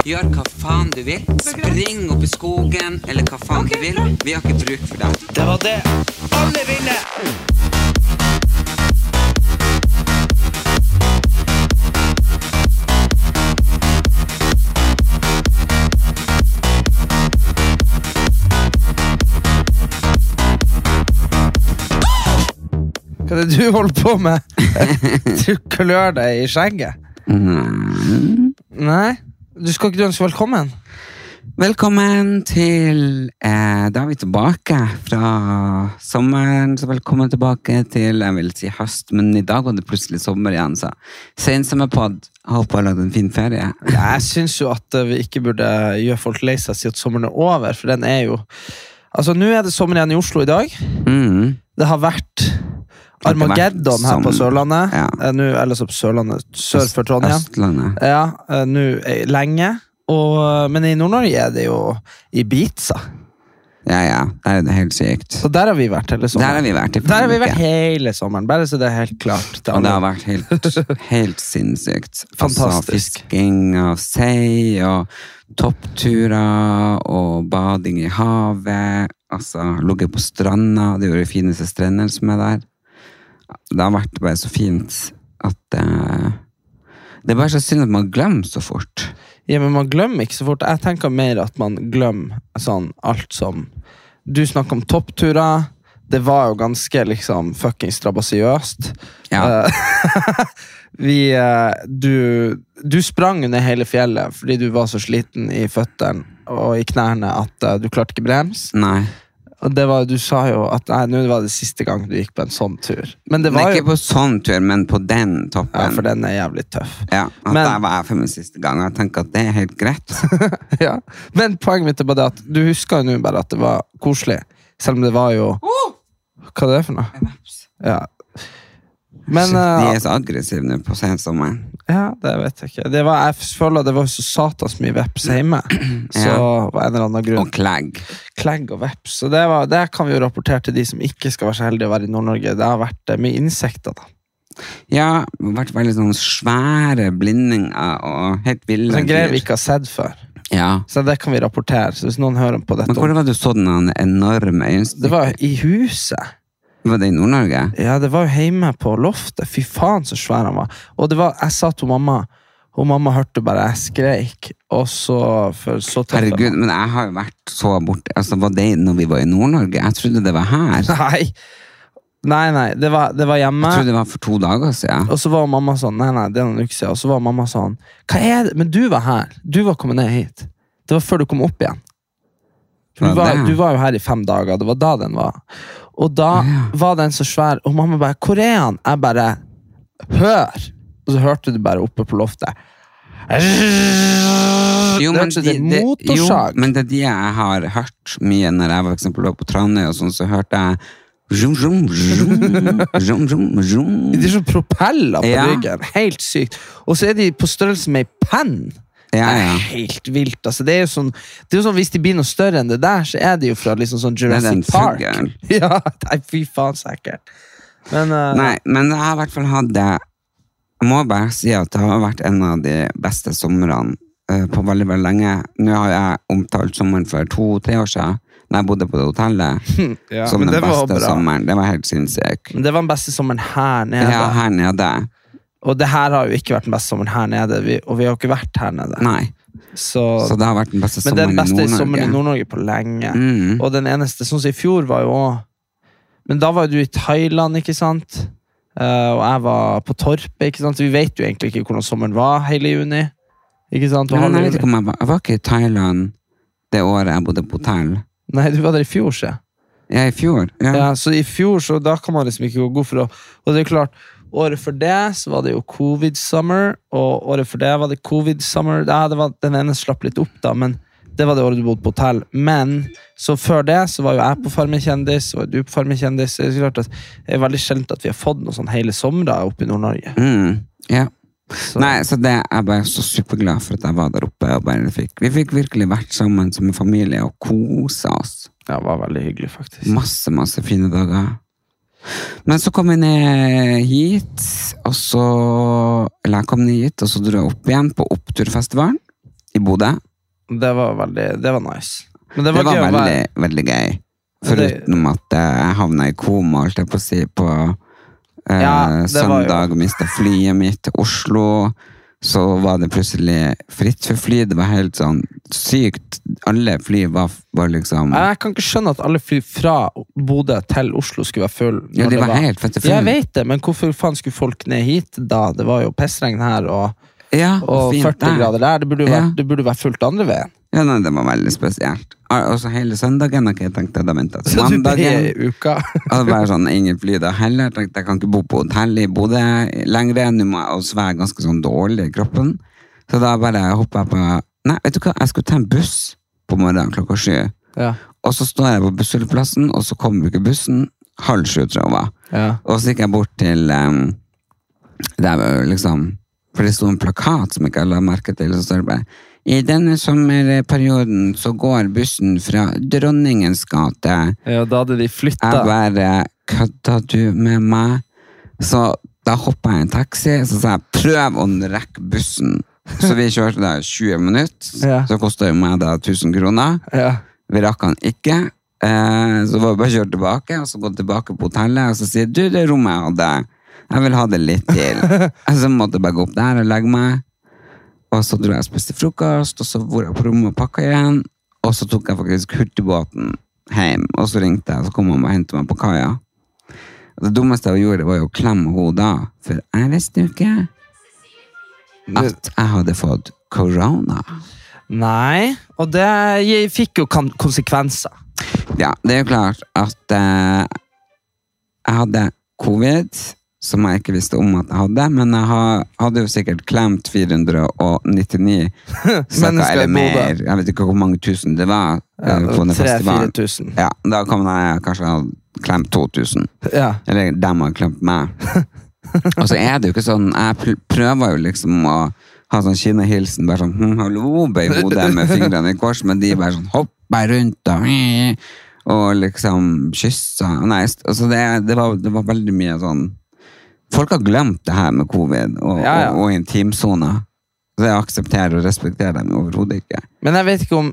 Gjør hva faen du vil. Spring opp i skogen, eller hva faen du vil. Vi har ikke bruk for deg. Det var det alle vinner! Hva er det du holder på med? Du klør deg i skjegget. Nei? Du skal ikke du ønske velkommen? Velkommen til eh, Da er vi tilbake fra sommeren. Så velkommen tilbake til jeg vil si høst, men i dag var det plutselig sommer igjen. Så sensommerpod. Håper jeg har lagd en fin ferie. Jeg syns jo at eh, vi ikke burde gjøre folk lei seg og si at sommeren er over, for den er jo Altså, Nå er det sommer igjen i Oslo i dag. Mm. Det har vært Armageddon her på Sørlandet. ja. Eh, Nå, eller så på Sørlandet, sør for Trondheim. Østlandet. Ja, eh, nå eh, lenge. Og, men i Nord-Norge er det jo Ibiza. Ja, ja. Der er det helt sykt. Så der har vi vært hele Der sommeren. har vi vært i Der har vi vært hele sommeren, bare så det er helt klart. Og det har vært helt, helt sinnssykt. Fantastisk. Altså, fisking og sei og toppturer og bading i havet. Altså, ligget på stranda. Det er jo de fineste strendene som er der. Det har vært bare så fint at eh, Det er bare så synd at man glemmer så fort. Ja, men man glemmer ikke så fort. Jeg tenker mer at man glemmer sånn alt som Du snakker om toppturer. Det var jo ganske liksom fucking strabasiøst. Ja. Eh, vi eh, du, du sprang ned hele fjellet fordi du var så sliten i føttene og i knærne at eh, du klarte ikke brems. Nei. Var, du sa jo at nei, nå var det siste gang du gikk på en sånn tur. Men det var det ikke jo på sånn tur, men på den toppen. Ja, for den er jævlig tøff. Ja, at Men- der var jeg for min siste gang. og Jeg tenker at det er helt greit. ja. Men poenget mitt er bare det at du husker jo nå bare at det var koselig. Selv om det var jo Hva er det for noe? Ja. Men Shit, eh, de er så aggressive nå på sensommeren. Ja, det vet jeg ikke. Det var, jeg føler det var så satans mye veps hjemme. Så Ja. av en eller annen grunn. Og klegg. Klegg og veps. Så det, var, det kan vi jo rapportere til de som ikke skal være så heldige å være i Nord-Norge. Det har vært eh, mye insekter, da. Ja, det har vært veldig sånne svære blindinger og helt ville Sånn greier vi ikke har sett før. Ja. Så det kan vi rapportere. Så hvis noen hører på dette Men hvor var det du så den enorme Det var i huset. Var det i Nord-Norge? Ja, det var jo hjemme på loftet. Fy faen, så svær han var. Og det var, jeg sa til mamma Og mamma hørte bare jeg skreik, og så for, så Herregud, men jeg har jo vært så borte altså, Var det når vi var i Nord-Norge? Jeg trodde det var her. Nei, nei, nei det, var, det var hjemme. Jeg trodde det var for to dager siden. Og så var mamma sånn Nei, nei, det er noen uker siden. Og så var mamma sånn Hva er det? Men du var her. Du var kommet ned hit. Det var før du kom opp igjen. Du Var du var jo her i fem dager. Det var da den var. Og da var den så svær, og mamma bare 'Hvor er han?' Jeg bare 'Hør!' Og så hørte du bare oppe på loftet. Jo, det men, hørtes ut de, som en det, jo, men det er de jeg har hørt mye når jeg for eksempel var på Tranøy, og sånn, så hørte jeg Zoom, zoom, zoom, zoom. De er som propeller på ryggen. Helt sykt. Og så er de på størrelse med ei penn. Ja, Det er helt vilt. Altså, det er jo sånn, det er jo sånn, Hvis de blir noe større enn det der, så er de jo fra liksom sånn Jurassic Park. Ja, nei, fy faen, sikkert. Men uh, Nei, men jeg har i hvert fall hatt det Jeg må bare si at det har vært en av de beste somrene eh, på veldig, veldig lenge. Nå har jeg omtalt sommeren for to-tre år siden, da jeg bodde på det hotellet. ja, som den beste sommeren. Det var helt sinnssykt. Men det var den beste sommeren her nede. Ja, her nede. Og det her har jo ikke vært den beste sommeren her nede, vi, og vi har jo ikke vært her nede. Nei. Så, Så det har vært den beste men det er sommeren den beste i sommeren i Nord-Norge. Nord-Norge på lenge. Mm. Og den eneste, sånn som i fjor var jo òg Men da var jo du i Thailand, ikke sant? Uh, og jeg var på Torpet, ikke sant? Så vi vet jo egentlig ikke hvordan sommeren var hele juni. Ikke sant? Nei, nei, jeg vet ikke om jeg var, jeg var ikke i Thailand det året jeg bodde på hotell. Nei, du var der i fjor, se. Ja, i fjor. Ja. Ja, så i fjor, så da kan man liksom ikke gå god for å Og det er klart, Året før det så var det jo covid summer, og året før det var det covid summer. Ja, det var, den ene slapp litt opp, da, men det var det året du bodde på hotell. Men så før det så var jo jeg på Farmen kjendis, og du på Farmen kjendis. Det er klart at det er veldig sjelden at vi har fått noe sånn hele somre oppe i Nord-Norge. Mm, ja. Så- Nei, så det er bare så superglad for at jeg var der oppe. Og bare fikk, vi fikk virkelig vært sammen som en familie og kosa oss. Ja, det var veldig hyggelig, faktisk. Masse, masse fine dager. Men så kom jeg ned hit, og så Eller jeg kom ned hit, og så dro jeg opp igjen på Oppturfestivalen i Bodø. Det var veldig Det var nice. Men det Det var, gøy veldig, å være veldig gøy. Foruten det- at jeg havna i koma, holdt jeg på å si, på eh, Ja, søndag. var jo- mista flyet mitt til Oslo. Så var det plutselig fritt for fly. Det var helt sånn sykt. Alle fly var, var liksom Jeg kan ikke skjønne at alle fly fra Bodø til Oslo skulle være full. Ja, de var, var helt fette full. Jeg vet det, men hvorfor faen skulle folk ned hit da? Det var jo pissregn her og, Ja, og fint 40 der. grader der. Det burde jo Ja. det burde vært fullt andre veien. Ja, nei, det var veldig spesielt. Og så hele søndagen har ikke jeg tenkt at jeg venta til mandagen. uka. Det var sånn, ingen fly da heller. Tenkte jeg kan ikke bo på hotell i Bodø lenger. Nå må jeg også være ganske sånn dårlig i kroppen. Så da bare hoppa jeg på Nei, vet du hva, jeg skulle ta en buss på morgenen klokka sju. Ja. Og så står jeg på bussholdeplassen, og så kommer ikke bussen. Halv sju, tror jeg var. Ja. Og så gikk jeg bort til um, Der liksom For det sto en plakat som ikke jeg la merke til, så står det bare I denne sommerperioden så går bussen fra Dronningens gate. ja, da hadde de flytta. Jeg bare Kødda du med meg? Så da hoppa jeg i en taxi, så sa jeg prøv å rekke bussen. Så vi kjørte da 20 minutter. Ja. Så kosta jo meg da 1000 kroner. Ja. Vi rakk han ikke. Eh, så var det bare å kjøre tilbake, og så gå tilbake på hotellet og så si du, det rommet jeg hadde, jeg vil ha det litt til. så måtte jeg bare gå opp der og legge meg. Og så dro jeg og spiste frokost, og så var jeg på rommet og pakka igjen. Og så tok jeg faktisk hurtigbåten hjem, og så ringte jeg, og så kom han og hentet meg på kaia. Det dummeste jeg gjorde, var jo å klemme henne da, for jeg visste jo ikke at jeg hadde fått korona. Nei, og det fikk jo konsekvenser. Ja, det er jo klart at eh, jeg hadde covid, som jeg ikke visste om at jeg hadde, men jeg ha- hadde jo sikkert klemt 499 saker eller mer. Jeg vet ikke hvor mange tusen det var Ja, festivalen. 3000-4000. Ja, da kan jeg kanskje ha klemt 2000. Ja. Eller dem har klemt meg. Og så er det jo ikke sånn, jeg prøver jo liksom å ha sånn kinnehilsen, bare sånn, hm, hallo, bøy hodet med fingrene i kors, men de bare sånn, hopper rundt og, og liksom kysser. Nei, altså det, det, var, det var veldig mye sånn, folk har glemt det her med covid og, Ja, ja. og, og intimsoner. Så jeg aksepterer og respekterer dem overhodet ikke. Men jeg vet ikke om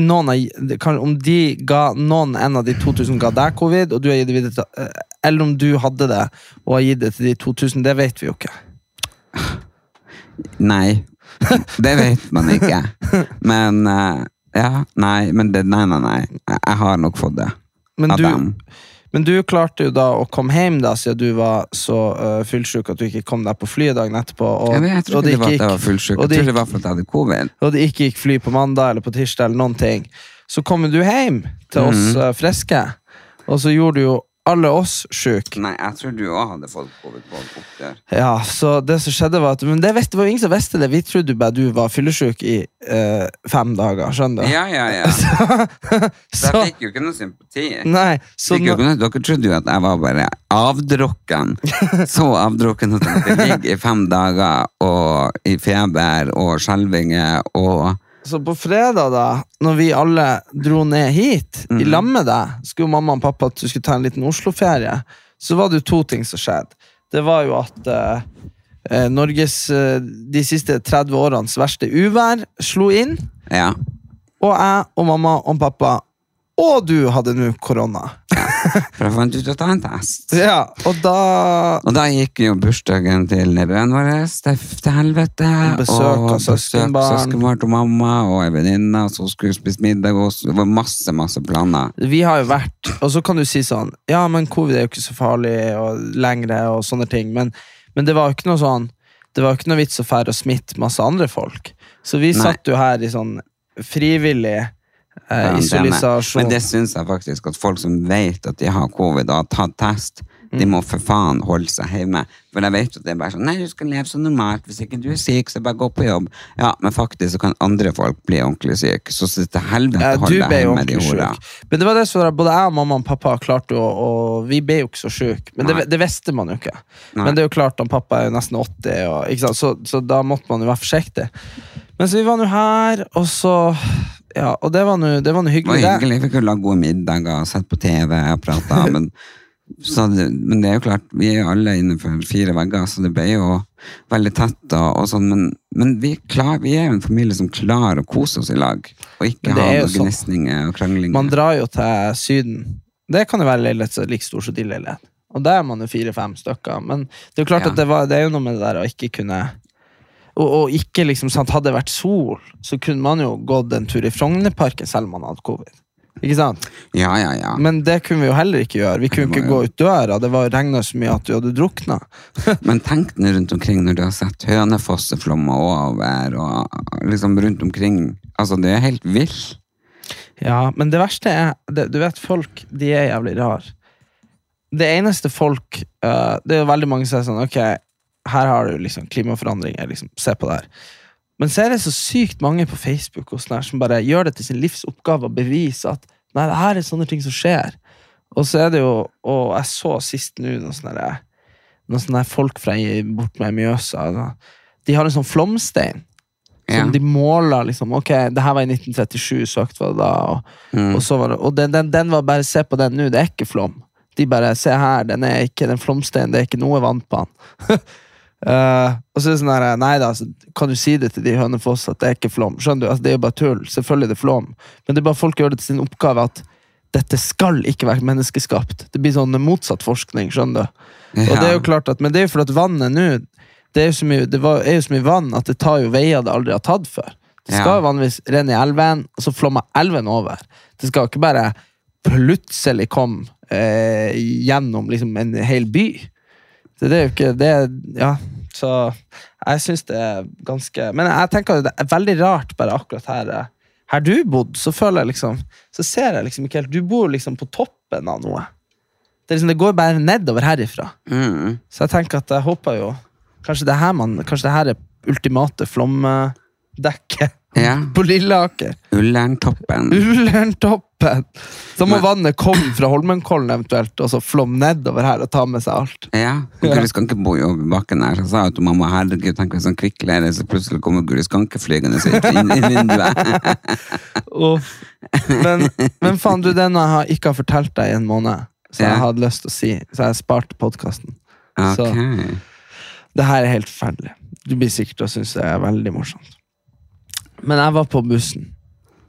noen av, om de ga noen en av de 2000 ga deg covid, og du har gitt det videre til eh, Eller om du hadde det og har gitt det til de 2000, det vet vi jo ikke. Nei, det vet man ikke. Men eh, ja, nei, men det, nei, nei, nei. Jeg har nok fått det Men av du, dem. Men du klarte jo da å komme hjem da, siden du var så uh, fullsjuk at du ikke kom deg på flyet dagen etterpå. Og, Jeg, vet, jeg tror ikke det var at jeg var fullsjuk. Jeg tror det var at jeg hadde covid. og det ikke gikk fly på mandag eller på tirsdag, eller noen ting. Så kommer du hjem til oss mm. eh, friske, og så gjorde du jo alle oss sjuk. Nei, jeg tror du òg hadde fått covid på oppgjør. Ja, så det som skjedde var at Men det, visste, det var ingen som visste det. Vi trodde bare du var fyllesyk i eh, fem dager. Skjønner du? Ja, ja, ja. Så så, jeg fikk jo ikke noe sympati. nei, så nå, noe, dere trodde jo at jeg var bare avdrukken. Så avdrukken at jeg ligger i fem dager og i feber og skjelvinger og så på fredag, da når vi alle dro ned hit i Mhm. lag med deg, skulle mamma og pappa at du skulle ta en liten Oslo-ferie, så var det jo to ting som skjedde. Det var jo at eh, eh, Norges eh, de siste 30 årenes verste uvær slo inn, Ja. og jeg og mamma og pappa og du hadde nå korona. For jeg fant ut å ta en test. Ja, og da Og da gikk jo bursdagen til nevøen vår til, til helvete. Besøk av og søskenbarn. Søskenbarn til mamma og ei venninne som skulle spise middag. Og det var masse, masse planer. Vi har jo vært Og så kan du si sånn Ja, men covid er jo ikke så farlig og lengre og sånne ting, men, men det var jo ikke noe sånn Det var jo ikke noe vits å fære og smitte masse andre folk. Så vi Nei. satt jo her i sånn frivillig eh, isolasjon. Men det syns jeg faktisk at folk som vet at de har covid og har tatt test, De må for faen holde seg hjemme. For jeg vet at det er bare sånn Nei, du skal leve så normalt. Hvis ikke du er syk, så bare gå på jobb. Ja, men faktisk så kan andre folk bli ordentlig syke. Så så til helvete hold deg hjemme, de hora. Men det var det som både jeg, og mamma og pappa klarte jo, og vi ble jo ikke så sjuke. Men det, det visste man jo ikke. Nei. Men det er jo klart, han pappa er jo nesten 80, og? Så, så da måtte man jo være forsiktig. Men så vi var nå her, og så Ja, og det var nå det var nå Det var hyggelig. Vi jo lage gode middager, sett på TV og prata. Men, men det er jo klart, vi er jo alle innenfor fire vegger, så det ble jo veldig tett. Og, og sånn, men, men vi, klar, vi er jo en familie som klarer å kose oss i lag. Og ikke ha er noen sånn. gnisninger og kranglinger. Man drar jo til Syden. Det kan jo være leilighet er like stor som din leilighet. Og der er man jo fire-fem stykker. Men det er jo klart Ja. at det, var, det er jo noe med det der å ikke kunne og, og ikke liksom sant, Hadde det vært sol, så kunne man jo gått en tur i Frognerparken selv om man hadde covid. Ikke sant? Ja, ja, ja. Men det kunne vi jo heller ikke gjøre. Vi kunne ikke jo. gå ut døra. Det var regna så mye at du hadde drukna. Men tenk nå rundt omkring når du har sett hønefosseflommer over, og liksom rundt omkring. Altså, det er helt vilt. Ja, men det verste er det, Du vet, folk de er jævlig rar. Det eneste folk uh, Det er jo veldig mange som er sånn Ok, her har du liksom klimaforandringer. Liksom, se på det her. Men så er det så sykt mange på Facebook og sånn som bare gjør det til sin livsoppgave å bevise at nei, det her er sånne ting som skjer. Og så er det jo Og jeg så sist nå noen sånne, noen sånne folk fra bort med Mjøsa. De har en sånn flomstein. Ja. Som de måler liksom Ok, det her var i 1937, søkt var det da. Og, Mm. og, så var det, og den, den, den var bare Se på den nå, det er ikke flom. De bare Se her, den er ikke den flomsteinen, det er ikke noe vann på den. Eh, og så er det sånn her Nei da, så kan du si det til de i Hønefoss at det er ikke flom? Skjønner du? Altså, det er jo bare tull. Selvfølgelig er det flom. Men det er bare folk gjør det til sin oppgave at dette skal ikke være menneskeskapt. Det blir sånn motsatt forskning, skjønner du. Og det er jo klart at, Men det er jo fordi at vannet nå det er jo så mye, det var, er jo så mye vann at det tar jo veier det aldri har tatt før. Det skal Ja. jo vanligvis renne i elven, og så flommer elven over. Det skal ikke bare plutselig komme eh, gjennom liksom en hel by. Så det er jo ikke det Ja, så jeg syns det er ganske Men jeg tenker det er veldig rart bare akkurat her. eh, Her du bodde, så føler jeg liksom Så ser jeg liksom ikke helt Du bor liksom på toppen av noe. Det, liksom, det går bare nedover herifra. Mm. Så jeg tenker at jeg håper jo Kanskje det her, man, kanskje det her er ultimate flomdekket Ja. på Lilleaker. Ullerntoppen. Ullerntoppen! Så må Men- vannet komme fra Holmenkollen eventuelt, og så flom nedover her og ta med seg alt. Ja, Guri Skanke bor jo over bakken her, så sa jeg til mamma herregud, tenk hvis han kvikkleire, så plutselig kommer Guri Skanke flygende inn i vinduet. oh. Men, men faen, du, den jeg ikke har fortalt deg i en måned, så jeg hadde lyst til å si, så jeg sparte podkasten. Så det her er helt forferdelig. Du blir sikkert til å synes det er veldig morsomt. Men jeg var på bussen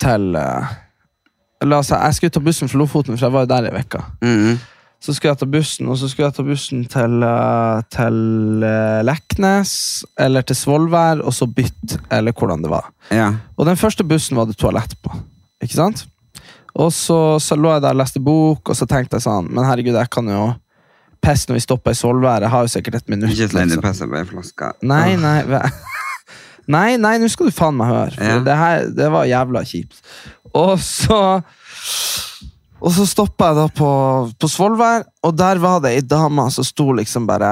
til eh, La si, jeg skulle ta bussen fra Lofoten, for jeg var jo der i vekka. Mm. Så skulle jeg ta bussen, og så skulle jeg ta bussen til, eh, til eh, Leknes, eller til Svolvær, og så bytte, eller hvordan det var. Ja. Og den første bussen var det toalett på. Ikke sant? Og så, så lå jeg der og leste bok, og så tenkte jeg sånn Men herregud, jeg kan jo pisse når vi stopper i Svolvær. Jeg har jo sikkert et minutt. Ikke liksom. pessa på en flaske. Nei, nei Nei, nei, nå skal du faen meg høre. For Ja. det her det var jævla kjipt. Og så Og så stoppa jeg da på, på Svolvær, og der var det ei dame som sto liksom bare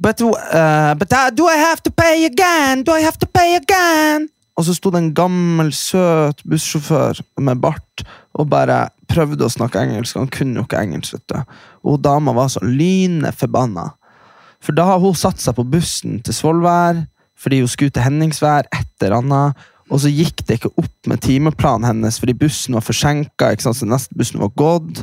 But, uh, but I, do I have to pay again? Do I have to pay again? Og så sto det en gammel, søt bussjåfør med bart og bare prøvde å snakke engelsk. Han kunne jo ikke engelsk, vet du. Og dama var så lynende forbanna. For da har hun satt seg på bussen til Svolvær fordi hun skulle til Henningsvær, et eller annet. Og så gikk det ikke opp med timeplanen hennes fordi bussen var forsinka. Så neste bussen var gått.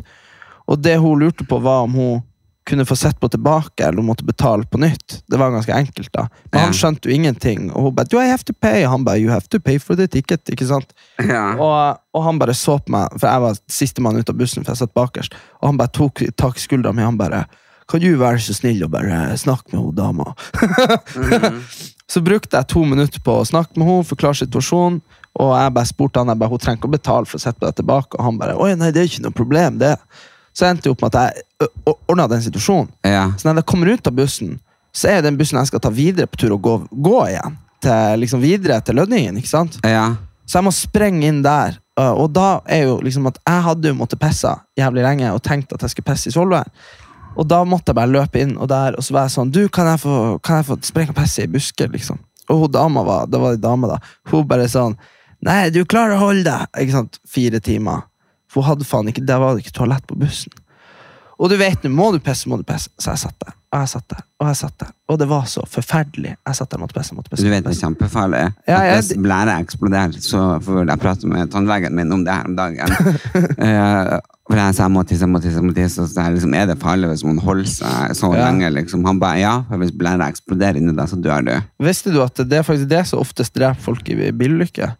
Og det hun lurte på, var om hun kunne få sett på tilbake, eller hun måtte betale på nytt. Det var ganske enkelt, da. Men han skjønte jo ingenting. Og hun bare 'Do I have to pay?' Og han bare 'You have to pay for the ticket'. ikke sant? Ja. Og, og han bare så på meg, for jeg var sistemann ut av bussen, for jeg satt bakerst. Og han bare tok tak i skuldra mi han bare Kan du være så snill og bare snakke med hun dama? Så brukte jeg to minutter på å snakke med henne, forklare situasjonen. Og jeg bare spurte han, jeg bare, hun trenger ikke å betale for å sette deg tilbake. Og han bare Oi, nei, det er ikke noe problem, det. Så jeg endte jeg opp med at jeg ordna den situasjonen. Ja. Så når jeg kommer ut av bussen, så er den bussen jeg skal ta videre på tur og gå, gå igjen. Til, liksom videre til Lønningen, ikke sant? Ja. Så jeg må sprenge inn der. Og da er jo liksom at jeg hadde jo måttet pisse jævlig lenge og tenkt at jeg skulle pisse i Svolvær. Og da måtte jeg bare løpe inn, og, der, og så var jeg sånn Du, kan jeg få, kan jeg få sprenge og i busker, liksom? Og hun dama var, det var en dame, da. Hun bare sånn Nei, du klarer å holde deg! Ikke sant? Fire timer. For hun hadde faen ikke, der var det ikke toalett på bussen. Og du vet nå, må du pisse, må du pisse. Så jeg satt der, og jeg satt der, og jeg satt der. Og det var så forferdelig. Jeg satt der, måtte pisse, måtte pisse. Du vet det er kjempefarlig. Ja, jeg- Hvis blæra eksploderer, så får jeg prate med tannlegen min om det her om dagen. Eh, for jeg sa jeg må tisse, jeg må tisse, jeg må tisse. Og så er, liksom, er det farlig hvis man holder seg så Ja. lenge? Liksom. Han ba ja, for hvis blæra eksploderer inni deg, så dør du. Visste du at det er faktisk det som oftest dreper folk i bilulykker?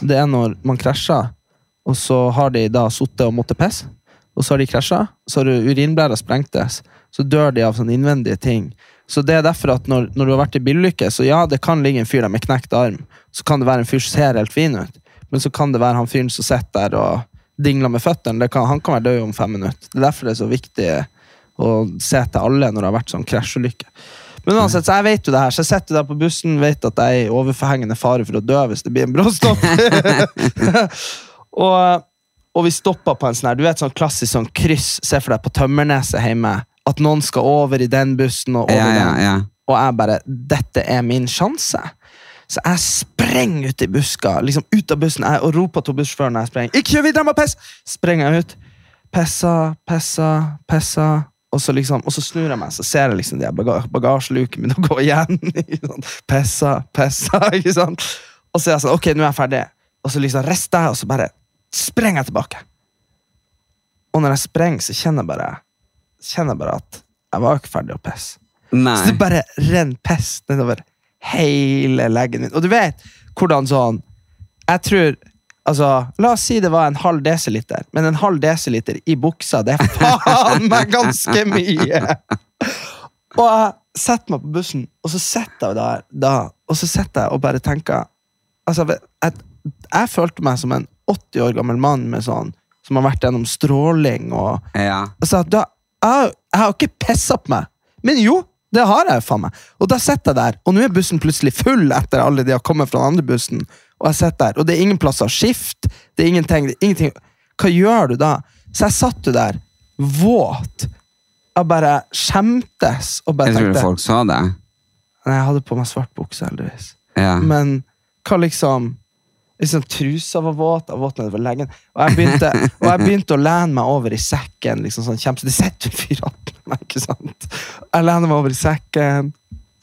Det er når man krasjer, og så har de da sittet og måttet pisse, og så har de krasja, så har urinblæra sprengtes, så dør de av sånne innvendige ting. Så det er derfor at når, når du har vært i bilulykke, så ja, det kan ligge en fyr der med knekt arm, så kan det være en fyr som ser helt fin ut, men så kan det være han fyren som sitter der og dingler med føttene. Han kan være død om fem minutter. Det er derfor det er så viktig å se til alle når det har vært sånn krasjulykke. Men uansett, så jeg vet jo det her, så jeg sitter der på bussen, vet at jeg er i overforhengende fare for å dø hvis det blir en bråstopp. og, og vi stoppa på en sånn her, du vet sånn klassisk sånn kryss, se for deg på Tømmerneset hjemme, at noen skal over i den bussen og over Ja, ja, den. Og jeg bare, dette er min sjanse. Så jeg sprenger ut i buska, liksom ut av bussen, jeg, og roper til bussjåføren jeg sprenger. Ikke kjør videre, må pisse! Sprenger jeg ut. Pessa, pessa, pessa. Og så, liksom, og så snur jeg meg, så ser jeg liksom de her baga bagasjelukene mine gå igjen. Pessa, pessa, ikke sant? Og så er jeg sånn, ok, nå er jeg ferdig. Og så liksom rister jeg, og så bare sprenger jeg tilbake. Og når jeg sprenger, så kjenner jeg bare, kjenner jeg bare at jeg var ikke ferdig å pisse. Nei. Så det bare renner piss nedover hele leggen min. Og du vet hvordan sånn Jeg tror Altså, La oss si det var en halv desiliter, men en halv desiliter i buksa, det er faen meg ganske mye! Og jeg setter meg på bussen, og så sitter jeg der, da, og så sitter jeg og bare tenker Altså, jeg, jeg følte meg som en 80 år gammel mann med sånn, som har vært gjennom stråling og Ja. Altså, da, jeg, jeg har ikke pissa på meg. Men jo, det har jeg faen meg. Og da sitter jeg der, og nå er bussen plutselig full etter alle de har kommet fra den andre bussen. Og jeg sitter der, og det er ingen plass å skifte. Det er ingenting, det er ingenting. Hva gjør du da? Så jeg satt jo der, våt. Jeg bare skjemtes og bare Jeg tror folk sa det. Nei, jeg hadde på meg svart bukse, heldigvis. Ja. Men hva liksom liksom Trusa var våt, jeg var våt nedover leggen. Og jeg, begynte, og jeg begynte å lene meg over i sekken. liksom sånn kjempe, Det sitter en fyr meg, ikke sant? Jeg lener meg over i sekken,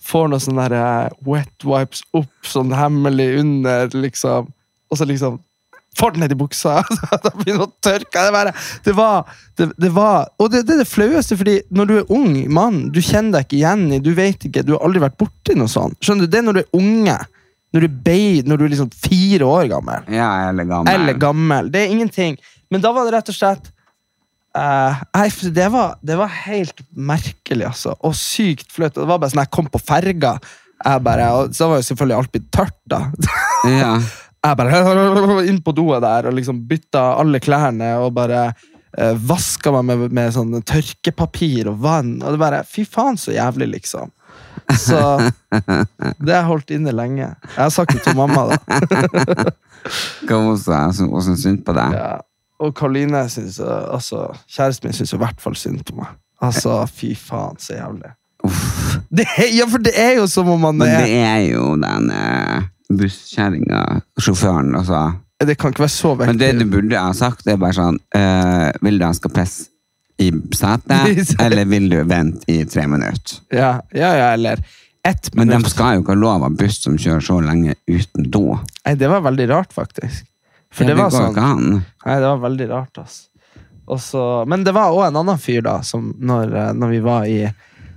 får noen sånne der eh, wet wipes opp, sånn hemmelig under, liksom. Og så liksom får den ned i buksa. da begynner å tørke. Det, bare, det var, det, det var Og det, det er det flaueste, fordi når du er ung mann, du kjenner deg ikke igjen i Du vet ikke, du har aldri vært borti noe sånt. Skjønner du? Det er når du er unge. Når du er når du er liksom fire år gammel. ja, eller gammel. Eller gammel. Det er ingenting. Men da var det rett og slett uh, nei, det, var, det var helt merkelig, altså. Og sykt flaut. Det var bare sånn jeg kom på ferga. Jeg bare, og så var jo selvfølgelig alt blitt tørt, da. Ja. Jeg bare inn på doet der og liksom bytta alle klærne og bare uh, vaska meg med, med sånn tørkepapir og vann. Og det bare Fy faen, så jævlig, liksom. Så det har holdt inne lenge. Jeg har sagt det til mamma, da. Hun synd på deg? Ja. Og Karoline syns altså, Kjæresten min syns i hvert fall synd på meg. Altså, fy faen, så jævlig. Det er, ja, for det er jo som om man er Men det er jo den eh, busskjerringa, sjåføren, altså. Det kan ikke være så Men det du burde ha sagt, det er bare sånn eh, Vil du jeg skal pisse i setet, eller vil du vente i tre minutter? Ja, ja, ja, eller ett Men de skal jo ikke ha lov av buss som kjører så lenge uten do. Nei, det var veldig rart, faktisk. For Ja, det var sånn. Nei, det var veldig rart, ass. Også, men det var òg en annen fyr, da, som når, eh, når vi var i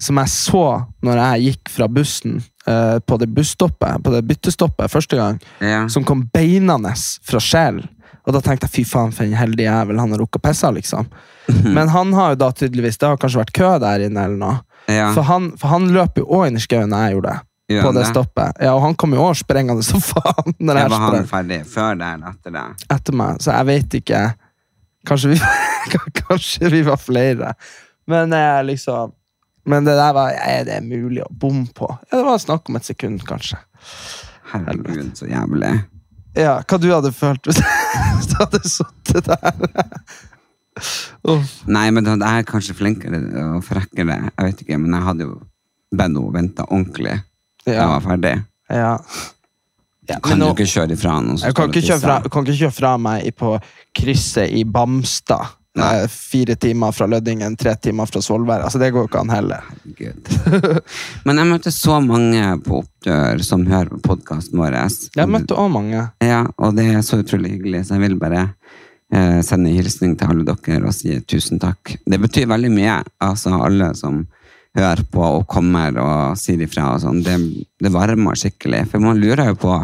Som jeg så når jeg gikk fra bussen uh, på det busstoppet, på det byttestoppet første gang, Ja. som kom beinende fra Skjell. Og da tenkte jeg fy faen, for en heldig jævel, han har rukket å pisse, liksom. Men han har jo da tydeligvis Det har kanskje vært kø der inne, eller noe. Ja. For, han, for han løp jo òg inn i skauen da jeg gjorde det. Gjør på det stoppet. Ja, og han kom jo òg sprengende som faen. Når jeg var han ferdig før det eller etter det? etter meg, så jeg vet ikke Kanskje vi, kanskje vi var flere. Men eh, liksom Men det der var Er det mulig å bomme på? Ja, Det var snakk om et sekund, kanskje. Herregud, så jævlig. Ja, Hva du hadde følt hvis du hadde sittet der? Uff. Nei, men da, jeg er kanskje flinkere og frekkere. Jeg vet ikke, men jeg hadde jo bedt henne vente ordentlig. Jeg Ja. var ferdig. Ja. Ja, Kan nå, du ikke kjøre ifra noen Jeg kan ikke, fra, kan ikke kjøre fra meg på krysset i Bamstad. Nei. Fire timer fra Lødingen, tre timer fra Svolvær. Altså, det går ikke an heller. Gud. Men jeg møtte så mange på oppdør som hører på podkasten vår. Jeg møtte òg mange. Ja, og det er så utrolig hyggelig, så jeg vil bare eh, sende en hilsning til alle dere og si tusen takk. Det betyr veldig mye, altså alle som hører på og kommer og sier ifra og sånn. Det, det varmer skikkelig, for man lurer jo på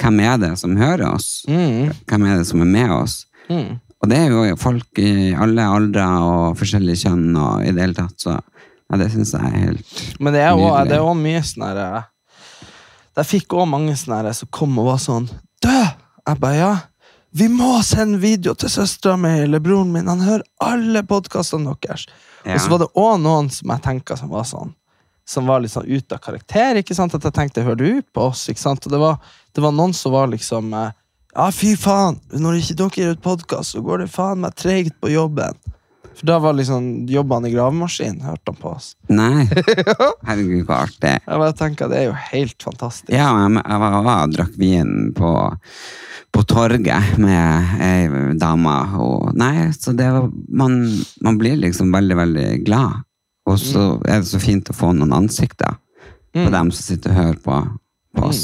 hvem er det som hører oss? Mm. Hvem er det som er med oss? Mm. Og det er jo folk i alle aldre og forskjellige kjønn og i det hele tatt, så ja, det syns jeg er helt Men det er Nydelig. det er mye sånn herre eh, Jeg fikk òg mange sånne herre som kom og var sånn Dø! Jeg bare ja. Vi må sende video til søstera mi eller broren min. Han hører alle podkastene deres. Ja. Og så var det òg noen som jeg tenka som var sånn Som var litt sånn ute av karakter. ikke sant? At jeg tenkte, hører du på oss? ikke sant? Og det var, det var noen som var liksom eh, Ja, fy faen! Når ikke dere gir ut podkast, så går det faen meg treigt på jobben. For da var liksom jobbene i gravemaskinen, hørte han på oss. Nei. Herregud, så artig. Jeg bare tenker, Det er jo helt fantastisk. Ja, jeg, jeg var og drakk vin på, på torget med ei dame. Og, nei, så det var, man, man blir liksom veldig, veldig glad. Og så er det så fint å få noen ansikter på Mm. dem som sitter og hører på, på oss.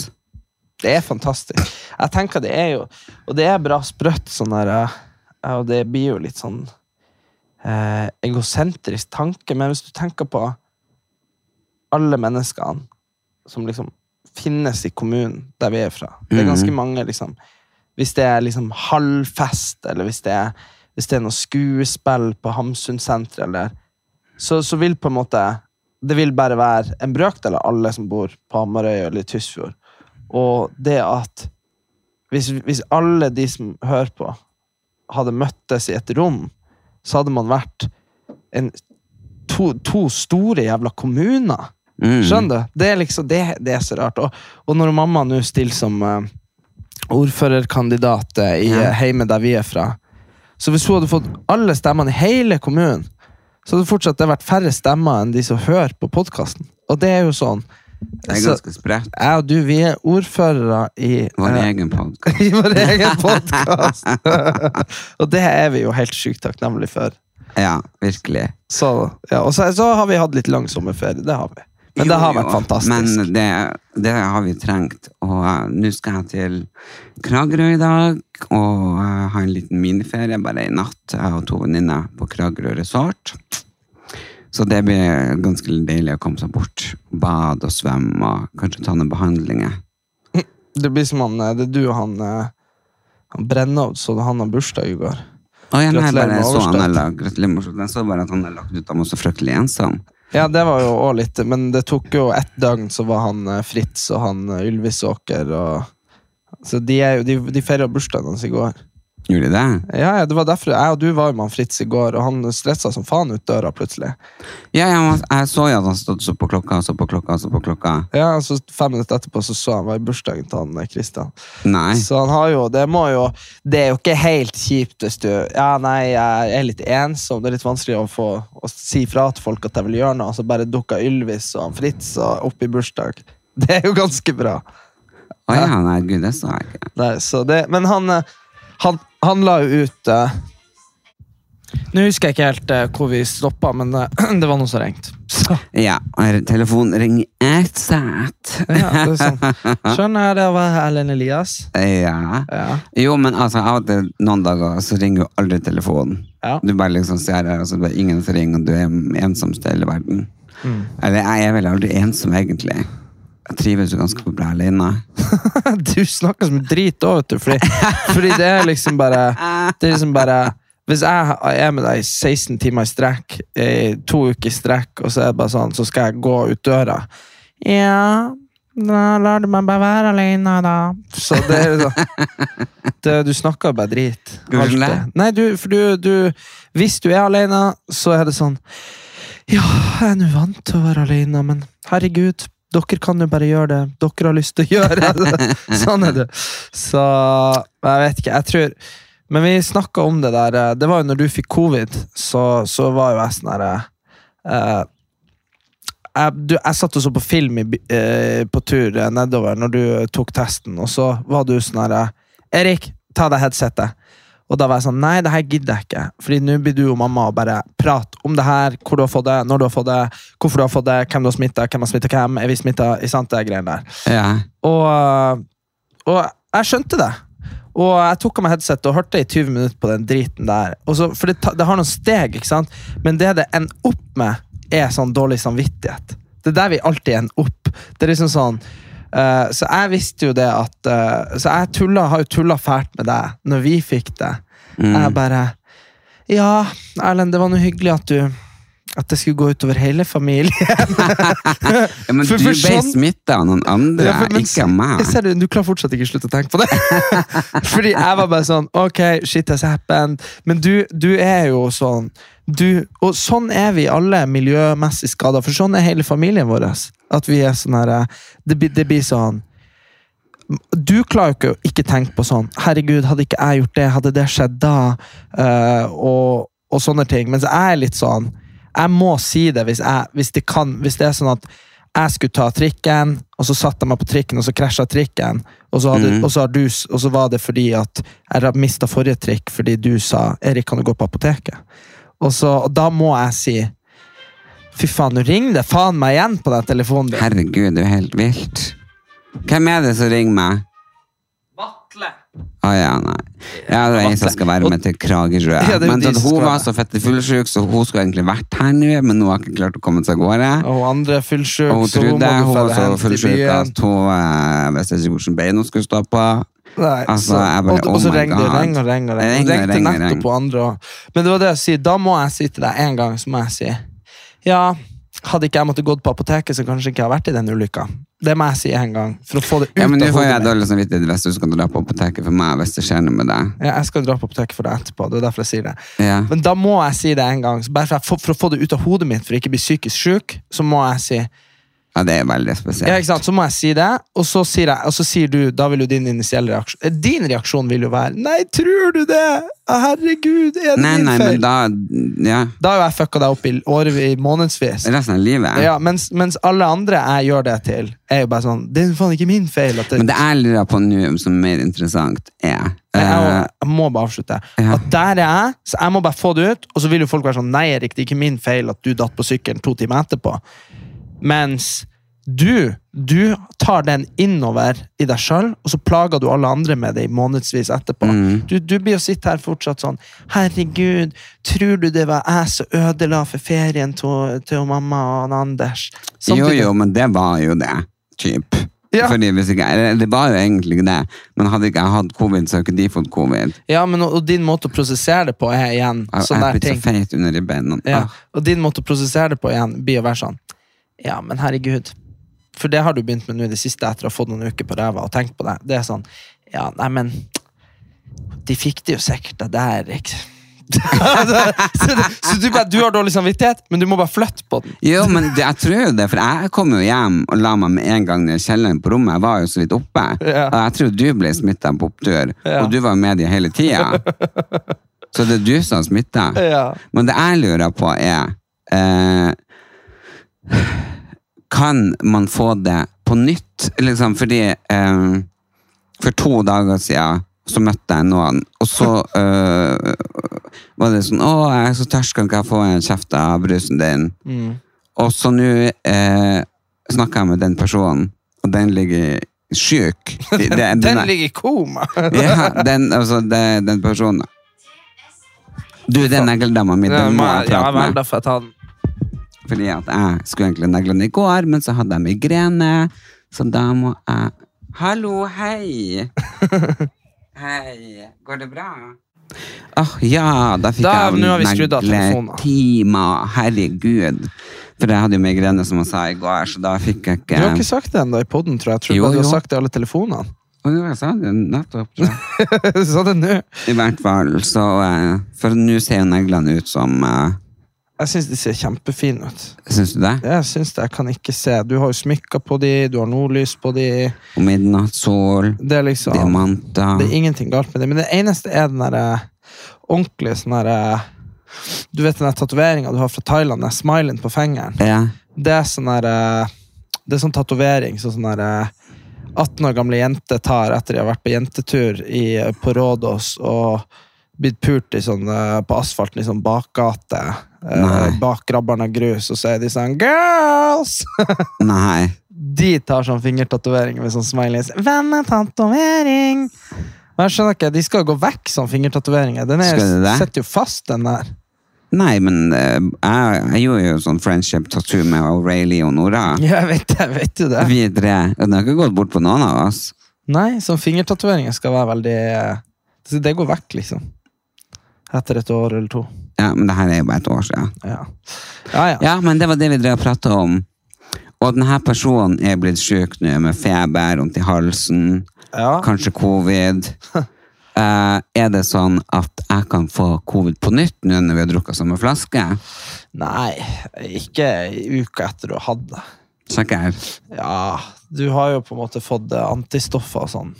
Det er fantastisk. Jeg tenker det er jo Og det er bra sprøtt, sånn der eh, Og det blir jo litt sånn eh, egosentrisk tanke, men hvis du tenker på alle menneskene som liksom finnes i kommunen der vi er fra Det er ganske Mhm. mange, liksom. Hvis det er liksom halvfest, eller hvis det er, hvis det er noe skuespill på Hamsunsenteret, eller så, så vil på en måte Det vil bare være en brøkdel av alle som bor på Hamarøy eller i Tysfjord. Og det at hvis, hvis alle de som hører på, hadde møttes i et rom, så hadde man vært en, to, to store jævla kommuner. Mm. Skjønner du? Det er liksom, det, det er så rart. Og, og når mamma nå stiller som uh, ordførerkandidat eh, i Ja. eh, heimet der vi er fra, så hvis hun hadde fått alle stemmene i hele kommunen, så hadde fortsatt det vært færre stemmer enn de som hører på podkasten. Og det er jo sånn. Det er ganske spredt. jeg og du, vi er ordførere i Vår eh, egen podkast. i vår egen podkast! og det er vi jo helt sjukt takknemlige for. Ja, virkelig. Så, ja, og så, så har vi hatt litt lang sommerferie. Det har vi. Men det har har jo, vært fantastisk. Men det, det har vi trengt. Og uh, nå skal jeg til Kragerø i dag og uh, ha en liten miniferie bare i natt. Jeg og to venninner på Kragerø resort. Så det blir ganske deilig å komme seg bort. Bade og svømme og kanskje ta noen behandlinger. Det blir som han, eh, det er du og han, eh, han Brennhovd, så han har bursdag i går. Å, nei, bare med så han gratulerer med. Jeg så bare at han har lagt ut av meg så fryktelig ensom. Ja, det var jo også litt, men det tok jo ett døgn, så var han eh, Fritz og han Ylvisåker og Så de, er jo, de, de feira bursdagen hans i går. Gjorde de det? Ja, ja, det var derfor Jeg og du var med han Fritz i går, og han stressa som faen ut døra plutselig. Ja, ja, jeg så jo at han stod så på klokka, så på klokka, så på klokka. Ja, så Fem minutter etterpå så så han var i bursdagen til han Kristian. Nei. Så han har jo Det må jo Det er jo ikke helt kjipt hvis du Ja, nei, jeg er litt ensom. Det er litt vanskelig å få Å si fra til folk at jeg vil gjøre noe, og så bare dukka Ylvis og han Fritz og opp i bursdag. Det er jo ganske bra. Å ja, nei, gud, det sa jeg ikke. Nei, så det, men han, eh, han, han la jo ut eh, Nå husker jeg ikke helt eh, hvor vi stoppa, men eh, det var noen som ringte. Så, Ja, telefonen ringer utsatt. ja, det er sånn. Skjønner jeg det var Ellen Elias? Ja. Ja. Jo, men altså, av og til noen dager så ringer jo aldri telefonen. Ja. Du bare liksom ser her, og så er det ingen som ringer, og du er ensomst i hele verden. Mm. Eller jeg er vel aldri ensom, egentlig. Jeg trives jo ganske bra alene. Du snakker som drit òg, vet du. Fordi, fordi det er liksom bare Det er liksom bare Hvis jeg er med deg i 16 timer i strekk, i to uker i strekk, og så er det bare sånn, så skal jeg gå ut døra Ja, da lar du meg bare være alene, da. Så det er sånn det, Du snakker bare drit. Alltid. Nei, du, for du, du Hvis du er alene, så er det sånn Ja, jeg er nå vant til å være alene, men herregud. Dere kan jo bare gjøre det dere har lyst til å gjøre. sånn er det. Så jeg vet ikke. Jeg tror Men vi snakka om det der eh, Det var jo når du fikk covid, så, så var jo jeg sånn herre eh, jeg, du, jeg satt og så på film i, eh, på tur eh, nedover når du tok testen, og så var du sånn herre Erik, ta deg headsetet. Og da var jeg sånn Nei, det her gidder jeg ikke. Fordi nå blir du og mamma og bare prate om det her, hvor du har fått det, når du har fått det, hvorfor du har fått det, hvem du har smitta, hvem har smitta hvem, er vi smitta, i sant, det greiene der. Ja. Og, og jeg skjønte det. Og jeg tok av meg headset og hørte i 20 minutter på den driten der. Og så, for det, det har noen steg, ikke sant? men det det ender opp med, er sånn dårlig samvittighet. Det er der vi alltid ender opp. Det er liksom sånn eh, Så jeg visste jo det at uh, Så jeg tulla, har jo tulla fælt med deg når vi fikk det. Mm. Jeg bare Ja, Erlend, det var noe hyggelig at du At det skulle gå utover hele familien. ja, men For- du ble sånn- smitta av noen andre, Ja, for- men ikke av meg. Ser Du klarer fortsatt ikke å slutte å tenke på det. Fordi jeg var bare sånn Ok, shit has happened. Men du, du er jo sånn du, Og sånn er vi alle miljømessig skada, for sånn er hele familien vår. At vi er sånn her Det, det blir sånn Du klarer jo ikke å ikke tenke på sånn Herregud, hadde ikke jeg gjort det, hadde det skjedd da? Uh, og, og sånne ting. Mens jeg er litt sånn Jeg må si det hvis, jeg, hvis, det kan, hvis det er sånn at jeg skulle ta trikken, og så satte jeg meg på trikken, og så krasja trikken. Og så, hadde, mm. og, så har du, og så var det fordi at jeg mista forrige trikk fordi du sa 'Erik, kan du gå på apoteket?' Og, så, og da må jeg si Fy faen, nå ringer det faen meg igjen på den telefonen din. Herregud, du er helt vilt. Hvem er det som ringer meg? Å ja, nei. Ja, det er en som skal være med til Kragerø. Ja, men så hun skal var så fette fullsjuk, så hun skulle egentlig vært her nå, men hun har ikke klart å komme seg av gårde. Og hun andre er fullsjuk, Og hun så hun trodde må hun var så fullsjuk at hun eh, visste ikke hvilket bein hun skulle stå på. Nei, Altså, bare, og, og så oh my ringer det ringer og ringer. regn ringer. ringte ringer, nettopp på andre også. Men det var det jeg sier, da må jeg si til deg en gang, så må jeg si Ja, hadde ikke jeg måttet gått på apoteket, så kanskje ikke jeg har vært i den ulykka. Det må jeg si en gang, for å få det ut Ja, men nå får jeg dårlig samvittighet hvis du skal dra på apoteket for meg hvis det skjer noe med deg. Ja, jeg skal dra på apoteket for deg etterpå. det er derfor jeg sier det. Ja. Men da må jeg si det en gang, bare for, for å få det ut av hodet mitt, for å ikke bli psykisk syk, så må jeg si ja, det er veldig spesielt. Ja, ikke sant? Så må jeg si det, og så sier, jeg, og så sier du Da vil jo din initielle reaksjon eh, Din reaksjon vil jo være Nei, tror du det?! Herregud, er det Nei, din nei, feil? men da Ja, Da har jo jeg fucka deg opp i årevis, månedsvis. resten av livet. Ja, mens, mens alle andre jeg gjør det til, er jo bare sånn Det er faen ikke min feil. Det, Men det jeg lurer på nå, som er mer interessant, er jeg, jeg, eh, jeg må bare avslutte. Ja. At der er jeg, så jeg må bare få det ut, og så vil jo folk være sånn Nei, Erik, det er ikke min feil at du datt på sykkelen to timer etterpå. Mens du, du tar den innover i deg sjøl, og så plager du alle andre med det i månedsvis etterpå. Mm. Du, du blir å sitte her fortsatt sånn Herregud, tror du det var jeg som ødela for ferien til, til mamma og Anders? Jo, Samtidig- jo, men det var jo det. Typ. Ja. Ikke, det var jo egentlig ikke det, men hadde ikke jeg hatt covid, så hadde ikke de fått covid. Ja, men og, og din måte å prosessere det på er igjen sånn er der blitt så feit under ribbeina. Ja, og din måte å prosessere det på igjen blir å være sånn Ja, men herregud. For det har du begynt med nå i det siste etter å ha fått noen uker på ræva og tenkt på det. Det er sånn Ja, nei, men De fikk det jo sikkert deg, Erik. så, så du, bare, du har dårlig samvittighet, men du må bare flytte på den. Jo, men det, jeg tror jo det, for jeg kom jo hjem og la meg med en gang ned i kjelleren på rommet. Jeg var jo så vidt oppe. Ja. Og jeg tror du ble smitta på opptur, Ja. og du var med de hele tida. Så det er du som har smitta. Ja. Men det jeg lurer på, er eh, Kan man få det på nytt? Liksom, fordi eh, For to dager siden så møtte jeg noen, og så eh, var det sånn 'Å, jeg er så tørst, kan ikke jeg få en kjeft av brusen din?' Mm. Og så nå eh, snakker jeg med den personen, og den ligger sjuk. Det- Den, den er- ligger i koma. ja, den, altså, det, den personen Du, den negledama mi, Ja, den må jeg ja, prate vel, med. da får jeg ta den. Fordi at jeg skulle egentlig negle den i går, men så hadde jeg migrene, så da må jeg Hallo, hei! Hei, går det bra? Åh, ja, da fikk Da- jeg nå har vi skrudd av telefonen. negletimer. Herregud. For jeg hadde jo migrene, som jeg sa i går, så da fikk jeg ikke Du har ikke sagt det ennå i poden, tror jeg. Jeg tror Jo, bare du har sagt det i alle telefonene. Og jeg sa det nettopp. tror jeg. Sa det nå. I hvert fall, så eh, For nå ser jo neglene ut som eh, Jeg syns de ser kjempefine ut. Syns du det? Jeg synes det, jeg kan ikke se. Du har jo smykker på de, du har nordlys på de. Og midnattssol, Det liksom diamanter Det er ingenting galt med det. Men det eneste er den derre ordentlige sånn derre Du vet den tatoveringa du har fra Thailand, den smilen på fingeren. Ja. Det er sånn der eh, Det er sånn tatovering som sånn der eh, 18 år gamle jenter tar etter de har vært på jentetur i, på Rådås og blitt pult i sånn, eh, på asfalten i sånn bakgate. Eh, Nei. bak grabberen grus, og så er de sånn Girls! Nei. De tar sånn fingertatovering med sånn smileys. Vennetatovering! er tatovering? Men jeg skjønner ikke, De skal jo gå vekk, sånn fingertatoveringer. Den er, sitter jo fast, den der. Nei, men eh, jeg, jeg gjorde jo sånn friendship tattoo med O'Reilly og Nora. Ja, jeg vet, jeg vet jo det. Vi tre. Den har ikke gått bort på noen av oss. Nei, sånn fingertatoveringer skal være veldig eh, Det det går vekk, liksom. Etter et år eller to. Ja, men det her er jo bare et år siden. Ja, ja. ja. Ja, men det var det vi drev og prata om. Og denne personen er blitt syk nå med feber, vondt i halsen, ja. kanskje covid. Eh, er det sånn at jeg kan få covid på nytt nå når vi har drukket samme flaske? Nei, ikke i uka etter du har hatt det. Sikker? Ja, du har jo på en måte fått eh, antistoffer og sånn.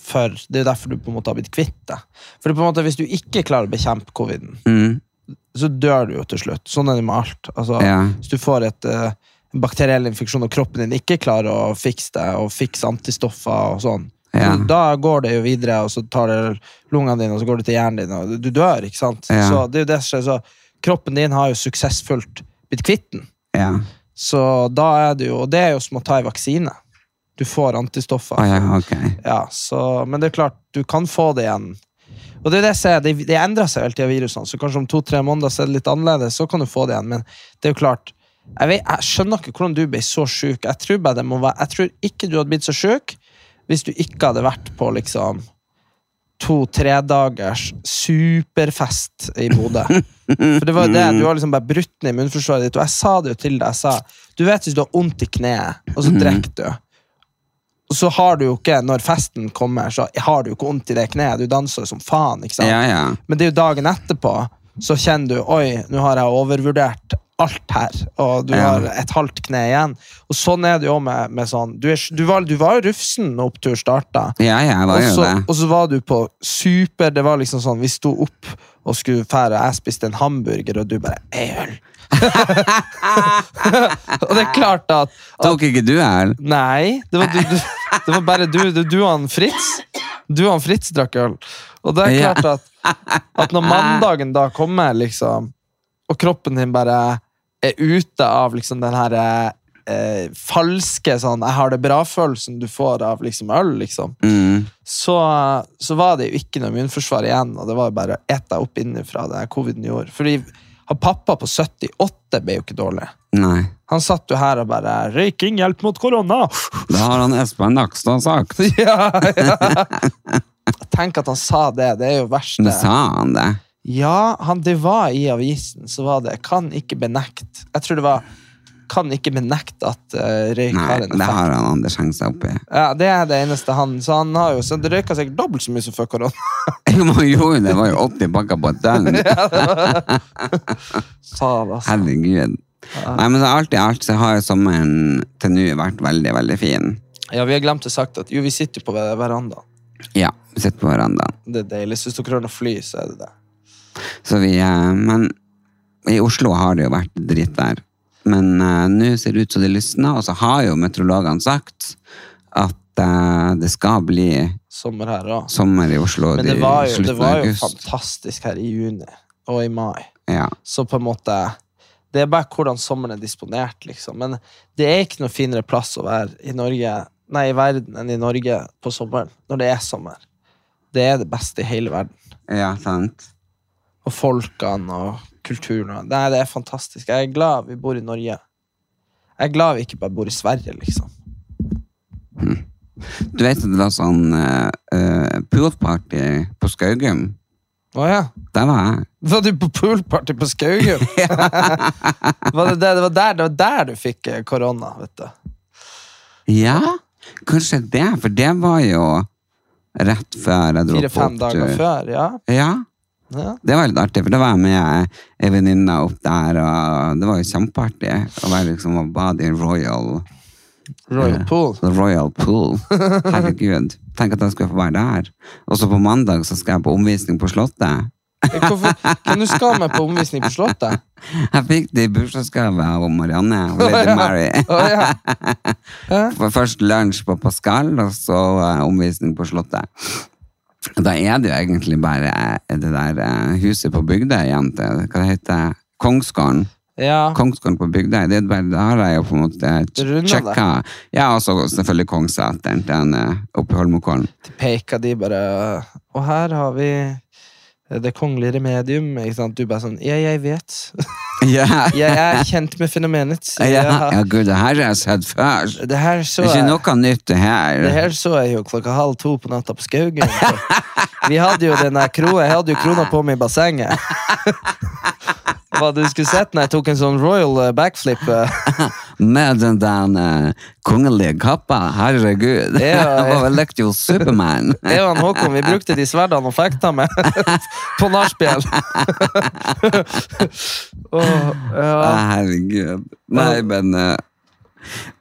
For, det er jo derfor du på en måte har blitt kvitt det. For på en måte, Hvis du ikke klarer å bekjempe coviden, Mm. så dør du jo til slutt. Sånn er det med alt. Altså, Ja. Hvis du får et, en bakteriell infeksjon og kroppen din ikke klarer å fikse det, og fikse antistoffer og sånn, Ja. da går det jo videre, og så tar det lungene dine, og så går det til hjernen din, og du dør. ikke sant? Ja. Så det er jo det som skjer. Så kroppen din har jo suksessfullt blitt kvitt den. Ja. Så da er det jo Og det er jo som å ta en vaksine. Du får antistoffer. Ah, ja, okay. Ja, så, men det er klart, du kan få det igjen. Og det er det jeg ser, det, det endrer seg hele tida, virusene. Så kanskje om to-tre måneder så er det litt annerledes, så kan du få det igjen. Men det er jo klart, jeg, vet, jeg skjønner ikke hvordan du ble så sjuk. Jeg tror bare være Jeg tror ikke du hadde blitt så sjuk hvis du ikke hadde vært på liksom to-tre dagers superfest i Bodø. For det var det, du har liksom bare brutt ned munnforsvaret ditt, og jeg sa det jo til deg. Jeg sa, du vet hvis du har vondt i kneet, og så drikker du. Og så har du jo ikke, når festen kommer, så har du jo ikke vondt i det kneet. Du danser som faen. ikke sant? Ja, ja. Men det er jo dagen etterpå, så kjenner du oi, nå har jeg overvurdert alt her, og du har et halvt kne igjen. Og sånn er det jo med, med sånn du, er, du, var, du var rufsen når opptur starta. Ja, ja, var Og jo så, det. og så var du på super Det var liksom sånn, vi sto opp og skulle fære, jeg spiste en hamburger, og du bare Ei øl! og det er klart at, at Tok ikke du øl? Nei, det var, du, du, det var bare du. Du, du og han Fritz. Du og han Fritz drakk øl. Og det er klart at, at når mandagen da kommer, liksom, og kroppen din bare er ute av liksom den her eh, falske sånn 'jeg har det bra'-følelsen du får av liksom øl, liksom, Mm. så, så var det jo ikke noe immunforsvar igjen, og det var jo bare å ete opp innenfra det coviden gjorde. Fordi han pappa på 78 ble jo ikke dårlig. Nei. Han satt jo her og bare 'Røyking hjelp mot korona'. Det har han Espen Nakstad sagt. ja, ja. Tenk at han sa det. Det er jo verst. Men sa han det? Ja, han, det var i avisen. Så var det 'kan ikke benekte'. Jeg tror det var 'kan ikke benekte at uh, røyk Nei, har en det har han Anders hengt seg opp i. Ja, Det er det eneste han Så han har jo Så det røyka sikkert dobbelt så mye som før korona. Man gjorde det, var jo 80 pakker på et døgn. Sa han, altså. Herregud. Nei, men alt i alt så har jo sommeren til nå vært veldig, veldig fin. Ja, vi har glemt å sagt at jo, vi sitter jo på ver- verandaen. Ja, vi sitter på verandaen. Det er deilig. Hvis dere har noe fly, så er det det. Så vi, eh, men i Oslo har det jo vært drittvær. Men uh, nå ser det ut som det lysner, og så har jo meteorologene sagt at uh, det skal bli Sommer her òg. sommer i Oslo Men det var, jo, det var jo fantastisk her i juni og i mai. Ja. Så på en måte Det er bare hvordan sommeren er disponert, liksom. Men det er ikke noe finere plass å være i Norge Nei, i verden enn i Norge på sommeren. Når det er sommer. Det er det beste i hele verden. ja, sant. Og folkene og kulturen. Nei, det er fantastisk. Jeg er glad vi bor i Norge. Jeg er glad vi ikke bare bor i Sverige, liksom. Du vet at det var sånn uh, poolparty på Skaugum? Å ja. Der var jeg. Var du på poolparty på Skaugum? var det, det, det, var der, det var der du fikk eh, korona, vet du. Ja, kanskje det, for det var jo rett før jeg dro på Fire-fem dager før, ja. Ja, Ja. Det var litt artig, for da var jeg med ei venninne opp der, og det var jo kjempeartig å være liksom og bade i Royal, Royal Pool. the Royal Pool. Herregud. Tenk at jeg skulle få være der. Og så på mandag så skal jeg på omvisning på Slottet. Hvorfor, Hvem du skal med på omvisning på Slottet? Jeg fikk det i bursdagsgave av Marianne og Lady Mary. Oh, ja. Først lunsj på Pascal, og så eh, omvisning på Slottet. Da er det jo egentlig bare eh, det der eh, huset på Bygdøy igjen til hva det heter Kongsgården. ja. Kongsgården på Bygdøy. Det bare, har jeg jo på en måte sjekka. Ja, og så selvfølgelig Kongsseteren til eh, oppe i Holmenkollen. De peker de bare Og her har vi Det kongelige remedium. Ikke sant? Du bare sånn Ja, jeg vet. Ja, Jeg er kjent med fenomenet. ja, har- ja, gud, det her har jeg sett før. Det her så Det er ikke noe nytt, det her. det her så jeg jo klokka halv to på natta på Skaugen. Vi hadde jo den der kroa Jeg hadde jo krona på meg i bassenget. Hva du skulle sett når jeg tok en sånn royal eh, backflip. eh. Med den der eh, kongelige kappa. Herregud. Jeg var jo Superman. Jeg og Håkon vi brukte de sverdene og fekta med på nachspiel. oh, ja. Herregud. Nei, men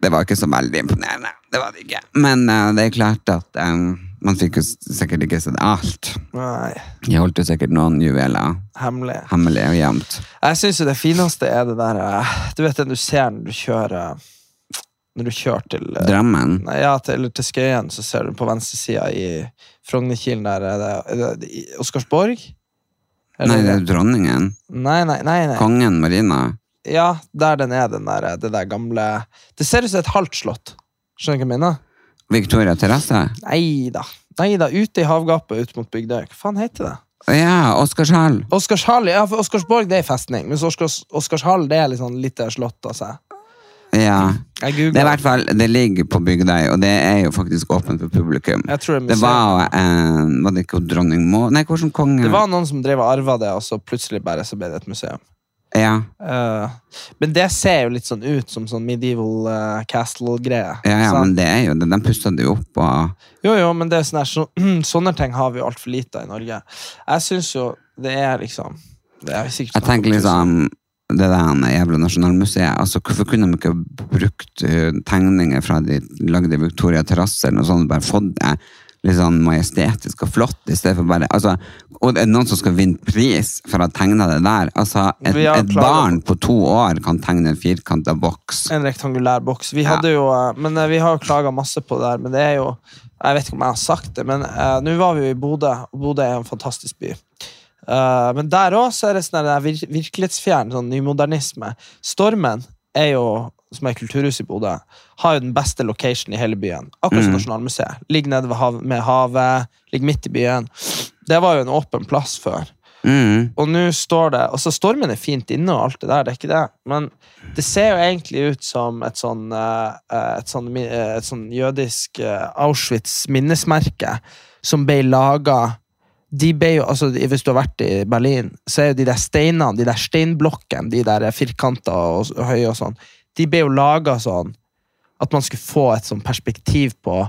Det var ikke så veldig imponerende. Det var det ikke. Men det er klart at eh, man fikk jo sikkert ikke sett alt. Nei, Jeg holdt jo sikkert noen juveler hemmelig. hemmelig og gjemt. Jeg syns det fineste er det der eh, Du vet den du ser når du kjører Når du kjører til eh, Drammen. Nei, ja, til, eller til Skøyen, så ser du på venstresida i Frognerkilen der er det, er det Oscarsborg? Eller- Nei, det er dronningen. nei, nei, nei, nei. Kongen Marina. Ja, der den er, den der, det der gamle Det ser ut som et halvt slott. Skjønner du hva jeg mener? Victoria terrasse. Nei da. Nei da, ute i havgapet ut mot Bygdøy. Hva faen heter det? Ja, Oscarshall. Oscarshall, ja, for Oscarsborg det er festning, mens Oscars, Oscarshall det er litt sånn lite slott. Altså. Ja. Det er hvert fall, det ligger på Bygdøy, og det er jo faktisk åpent for publikum. Det Det var, eh, var det ikke dronning Må... Nei, hvordan konge? Det var noen som drev og arva det, og så plutselig bare så ble det et museum. Ja, Uh, men det ser jo litt sånn ut som sånn medieval uh, castle-greie. ja, ja men det er jo det. Den puster jo opp, og Jo, jo, men det er sånne, så, sånne ting har vi jo altfor lite av i Norge. Jeg syns jo det er liksom det er jeg tenker liksom det der jævla Nasjonalmuseet, altså hvorfor kunne de ikke brukt eh, tegninger fra de lagde Victoria terrasse eller noe sånt, bare fått det litt sånn majestetisk og flott, i stedet for bare altså, Og det er noen som skal vinne pris for å ha tegna det der. Altså, et, et barn på to år kan tegne en firkanta boks. En rektangulær boks. Vi Ja. jo, eh, men eh, vi har jo klaga masse på det der, men det er jo Jeg vet ikke om jeg har sagt det, men uh, nå var vi jo i Bodø, og Bodø er en fantastisk by. Uh, men der òg er det sånn der virkelighetsfjern, sånn nymodernisme. Stormen er jo, som er kulturhuset i Bodø, har jo den beste location i hele byen. Akkurat som Nasjonalmuseet. Ligger nede hav med havet, ligger midt i byen. Det var jo en åpen plass før. Mm. Og nå står det Altså, stormen er fint inne og alt det der, det er ikke det, men det ser jo egentlig ut som et sånn eh, eh, et sånn, eh, et sånn jødisk Auschwitz-minnesmerke som ble laga de ble jo, altså Hvis du har vært i Berlin, så er jo de der steinene, de der steinblokkene, de der firkanta og, og høye og sånn, de ble jo laga sånn at man skulle få et sånn perspektiv på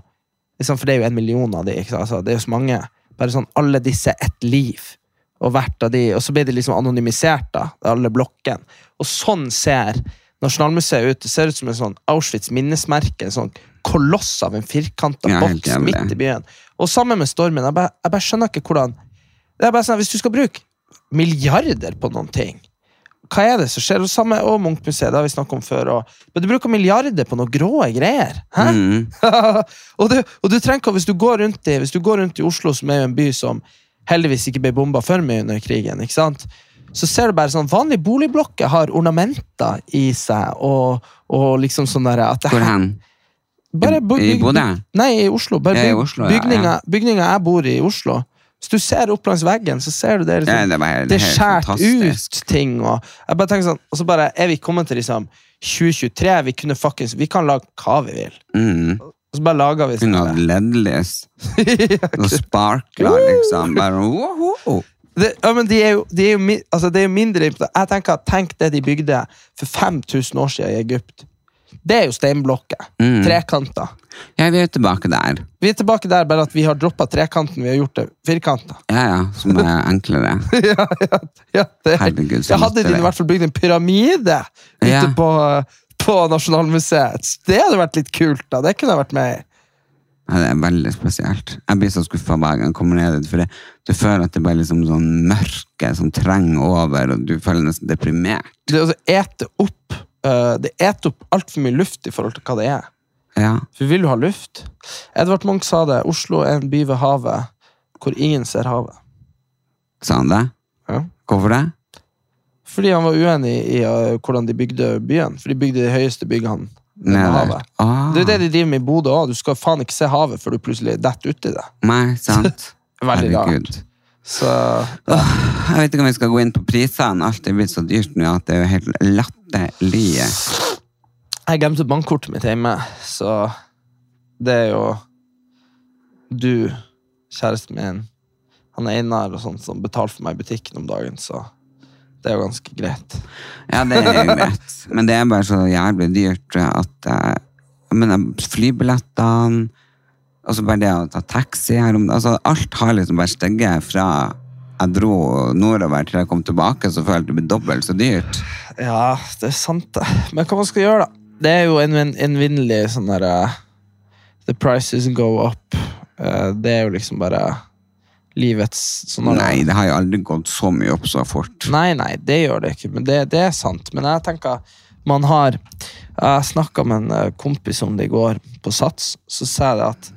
liksom, For det er jo en million av de? Altså, det er jo så mange. Bare sånn alle disse ett liv. Og hvert av de, og så ble de liksom anonymisert, da, alle blokkene. Og sånn ser Nasjonalmuseet ut. Det ser ut som en sånn Auschwitz minnesmerke. En sånn koloss av en firkanta Ja, boks midt i byen. Og sammen med stormen. Jeg bare, jeg bare skjønner ikke hvordan Det er bare sånn, Hvis du skal bruke milliarder på noen ting, hva er det som skjer? Og samme og Munchmuseet, det har vi snakket om før. Og, men du bruker milliarder på noen grå greier. Mm. og, du, og du trenger ikke, hvis du, går rundt i, hvis du går rundt i Oslo, som er jo en by som heldigvis ikke ble bomba for mye under krigen, ikke sant? så ser du bare sånn vanlige boligblokker har ornamenter i seg, og, og liksom sånn der at det Hvor hen? Bare I Bodø? Nei, i Oslo. Bare byg- Oslo, ja, bygninga, ja. bygninga jeg bor i i Oslo. Hvis du ser opp langs veggen, så ser du det. liksom, Liksom, det helt, det er skjært fantastisk. ut ting. Og jeg bare tenker sånn, og så bare er vi kommet til liksom 2023. Vi kunne fuckings, vi kan lage hva vi vil. Mm. Og så bare lager vi sånn. Kunne hatt LED-lys. Og sparkler, liksom. Bare! Det, ja, men de er jo, de er jo, altså, det er jo mindre. Jeg tenker Tenk det de bygde for 5000 år siden i Egypt. Det er jo steinblokker. Mm. Trekanter. Ja, vi er tilbake der. Vi er tilbake der, bare at vi har droppa trekanten, vi har gjort det firkanta. Ja, ja, som er enklere. ja, ja, ja, det, Herregud, så jeg hadde de i hvert fall bygd en pyramide ute Ja. på, på Nasjonalmuseet. Det hadde vært litt kult, da. Det kunne jeg vært med i. Ja, det er veldig spesielt. Jeg blir så skuffa hver gang jeg kommer ned dit, for du føler at det bare er liksom sånn mørke som trenger over, og du føler nesten deprimert. Det altså, ete opp uh, Det eter opp altfor mye luft i forhold til hva det er. Ja. For vi vil jo ha luft. Edvard Munch sa det. Oslo er en by ved havet hvor ingen ser havet. Sa han det? Ja. Hvorfor det? Fordi han var uenig i uh, hvordan de bygde byen. For de bygde de høyeste byggene ved havet. Ah. Det er det de driver med i Bodø òg. Du skal faen ikke se havet før du plutselig detter uti det. Nei, sant? Veldig Herregud. rart. Så Åh, jeg vet ikke om vi skal gå inn på prisene. Alt er blitt så dyrt nå at det er jo helt latterlig. jeg glemte bankkortet mitt hjemme, så det er jo du, kjæresten min, han Einar og sånt som betaler for meg i butikken om dagen, så det er jo ganske greit. Ja, det er jo greit. Men det er bare så jævlig dyrt at jeg, jeg mener, flybillettene Altså bare det å ta taxi her om altså Alt har liksom bare steget fra jeg dro nordover til jeg kom tilbake, så følte det ble dobbelt så dyrt. Ja, det er sant det. Men hva man skal gjøre da? Det er jo en en- sånn der uh, The prices go up. Uh, det er jo liksom bare livets sånn. Nei, det har jo aldri gått så mye opp så fort. Nei, nei, det gjør det ikke, men det, det er sant. Men jeg tenker man har Jeg snakka med en eh, kompis om det i går, på Sats. Så sa jeg det at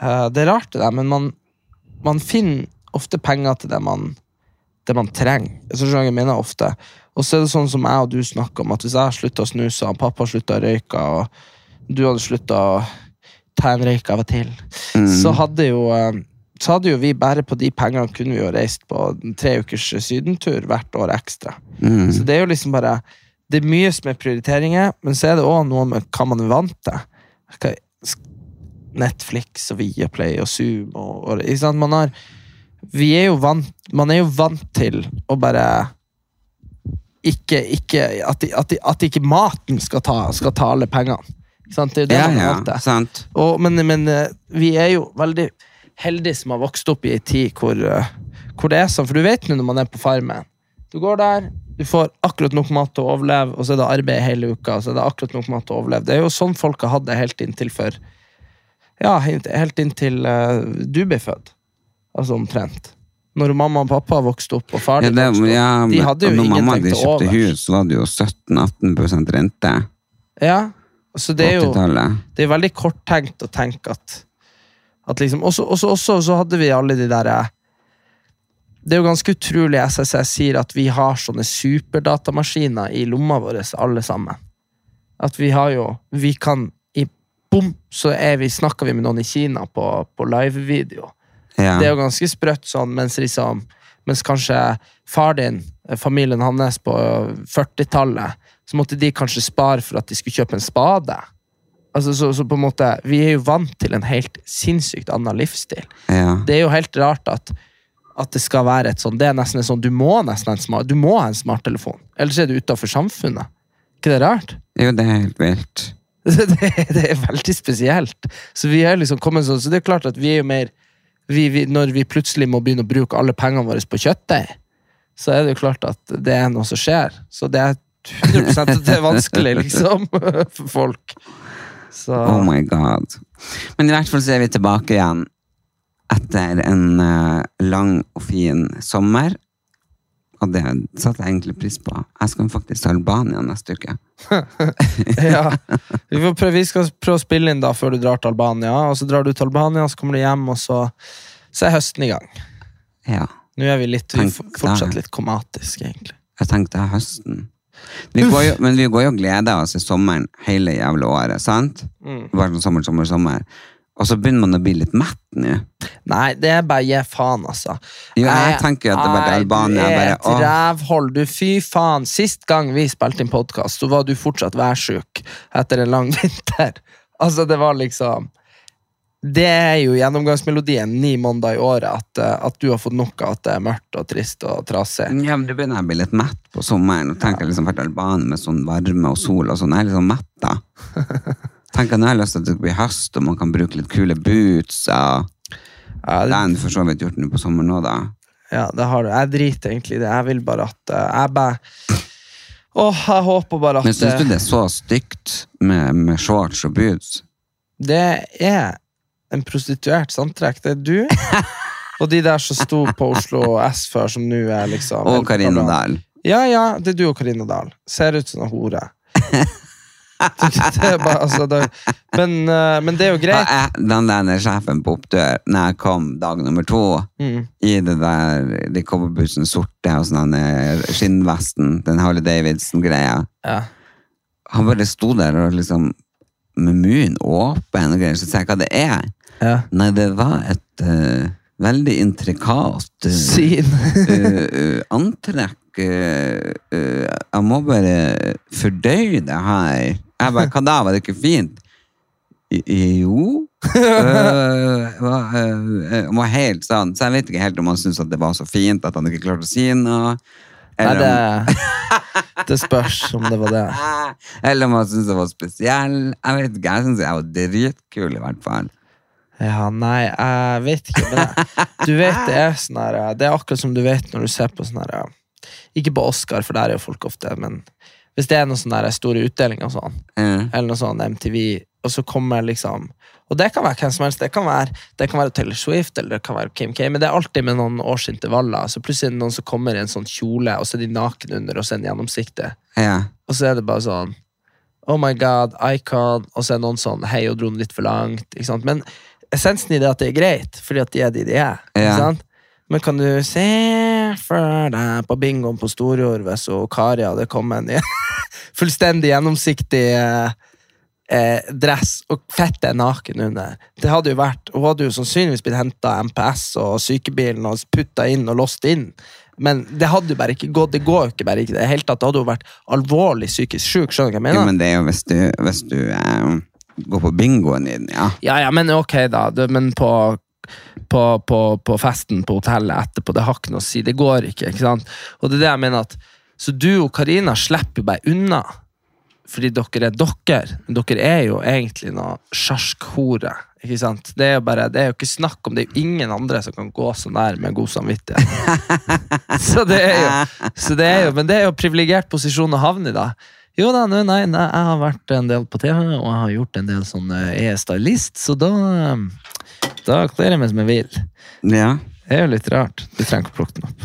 eh, det er rart, det der, men man, man finner ofte penger til det man, det man trenger. Så jeg mener ofte. Og så er det sånn som jeg og du snakker om, at hvis jeg slutta å snuse, og pappa slutta å røyke, og du hadde slutta å ta en røyk av og til, så hadde jo eh, så hadde jo vi bare på de pengene kunne vi jo reist på en tre ukers sydentur hvert år ekstra. Mm. Så det er jo liksom bare Det er mye som er prioriteringer, men så er det òg noe med hva man er vant til. Netflix og Viaplay og Zoom og, og ikke sant? Man har Vi er jo vant Man er jo vant til å bare ikke, ikke at, at, at ikke maten skal ta, skal ta alle pengene. Sant? Det er det Ja, man ja, sant. Og, men, men eh, vi er jo veldig heldige som har vokst opp i ei tid hvor, eh, hvor det er sånn. For du vet nå når man er på farmen. Du går der, du får akkurat nok mat til å overleve, og så er det arbeid hele uka. og så er det akkurat nok mat til å overleve. Det er jo sånn folk har hatt det helt inntil for Ja, helt inntil eh, du ble født. Altså omtrent. Når mamma og pappa vokste opp, og far Ja, det, vokste opp. ja, de hadde jo når mamma de kjøpte hus, så var det jo 17-18% rente Ja, så det er jo 80-tallet. det er veldig korttenkt å tenke at, at liksom, også så hadde vi alle de der eh, Det er jo ganske utrolig SSS sier at vi har sånne superdatamaskiner i lomma vår, alle sammen. At vi har jo Vi kan bom, så vi, snakker vi med noen i Kina på, på live-video. Ja. Det er jo ganske sprøtt sånn, mens liksom Mens kanskje far din, eh, familien hans på 40-tallet, så måtte de kanskje spare for at de skulle kjøpe en spade. Altså, så, så på en måte, Vi er jo vant til en helt sinnssykt annen livsstil. ja. Det er jo helt rart at, at det skal være et sånn Det er nesten en sånn, Du må nesten en smart, du må ha en smarttelefon, ellers er du utafor samfunnet. ikke det rart? Jo, det er helt vilt. det, det er veldig spesielt. Så vi er liksom kommet sånn, så det er klart at vi er jo mer vi, vi, Når vi plutselig må begynne å bruke alle pengene våre på kjøttdeig, så er det jo klart at det er noe som skjer. Så det er 100 at det er vanskelig, liksom, for folk. Så Oh my god. Men i hvert fall så er vi tilbake igjen etter en eh, lang og fin sommer. Og det satte jeg egentlig pris på. Jeg skal faktisk til Albania neste uke. ja. vi, får prøve, vi skal prøve å spille inn da før du drar til Albania. Og så drar du til Albania, så kommer du hjem, og så, så er høsten i gang. Ja. Nå er vi litt, Tenk fortsatt litt komatiske, egentlig. Jeg tenkte høsten. Vi går jo, men vi går jo og gleder oss i sommeren hele jævla året, sant? Mm. Bare sånn sommer, sommer, sommer. Og så begynner man å bli litt mett nå. Nei, det er bare gi faen, altså. Jo, jeg tenker at det var nei, Albania. Du er et rævhold. Du, fy faen. Sist gang vi spilte inn podkast, så var du fortsatt værsjuk etter en lang vinter. Altså, det var liksom det er jo gjennomgangsmelodien ni måneder i året at, eh, at du har fått nok av at det er mørkt og trist og trasig. Ja, men Det begynner å bli litt mett på sommeren. Og tenker liksom vært Albania med sånn varme og sol og sånn. Jeg er sånn mett da. Nå har jeg lyst til at det blir høst, og man kan bruke litt kule boots. Ja, Det har jeg for så vidt gjort nå på sommeren nå, da. ja, det har du. Jeg driter egentlig i det. Jeg vil bare at eh, Jeg bare Åh, jeg håper bare at Men syns du det er så stygt med, med shorts og boots? det er en prostituert samtrekk. Det er du og de der som sto på Oslo S før, som nå er liksom Og Karina Dahl. Ja, ja, det er du og Karina Dahl. Ser ut som en hore. det er bare, altså, det, men, eh, men det er jo greit. jeg, den der sjefen på oppdør, når jeg kom dag nummer to, Mm. i det der, de cowboybussene sorte og sånn den skinnvesten, den Harley Davidson-greia, Ja. han bare sto der og liksom med munnen åpen og greier, så sa jeg hva det er. Ja. Nei, det var et uh, veldig intrikat uh, uh, antrekk. Eh, eh, jeg må bare fordøye det her. Jeg bare, hva da? Var det ikke fint? Jo. Var, eh, han var helt sånn, så jeg vet ikke helt om han syntes at det var så fint at han ikke klarte å si noe. Nei, det, det spørs om det var det. eller om han syntes jeg var spesiell. Jeg vet ikke, jeg syns jeg var dritkul i hvert fall. Ja, nei, jeg vet ikke. Men jeg, du vet det er sånn her Det er akkurat som du vet når du ser på sånn her Ikke på Oscar, for der er jo folk ofte, men hvis det er noen sånne der store utdelinger og sånn, mm. eller noe sånn MTV, og så kommer liksom Og det kan være hvem som helst. Det kan være, det kan være Taylor Swift eller det kan være Kim K, men det er alltid med noen års intervaller. Så plutselig er det noen som kommer i en sånn kjole, og så er de naken under, og så er den gjennomsiktig. ja. Og så er det bare sånn Oh my god, icon. Og så er noen sånn Hei, og dro den litt for langt. Ikke? Men essensen i det er at det er greit, fordi at de er de de er. Ikke Ja. sant? Men kan du se for deg på bingoen på Storjord hvis Kari hadde kommet i fullstendig gjennomsiktig eh, eh, dress og fettet er naken under? Det hadde jo vært Hun hadde jo sannsynligvis blitt henta MPS og sykebilen og putta inn og låst inn. Men det hadde jo bare ikke gått. Det går jo ikke bare ikke det helt tatt. Det hadde jo vært alvorlig psykisk sjuk. Skjønner du hva jeg Jo, mener? men det er jo hvis du, hvis du eh, går på bingoen din, ja. Ja, ja, men ok, da. Men på, på, på, på festen på hotellet etterpå, det har ikke noe å si. Det går ikke. ikke sant? Og det er det jeg mener at Så du og Karina slipper bare unna. Fordi dere er dere. Men dere er jo egentlig noe sjarkhore. Ikke sant? Det er jo bare, det er jo ikke snakk om Det er jo ingen andre som kan gå sånn der med god samvittighet. så det er jo, så det er jo Men det er jo privilegert posisjon å havne i, da. Jo da, nei, nei, jeg har vært en del på TV, og jeg har gjort en del sånn eh, Jeg er stylist, så da Da kler jeg meg som jeg vil. ja. Det er jo litt rart. Du trenger ikke å plukke den opp.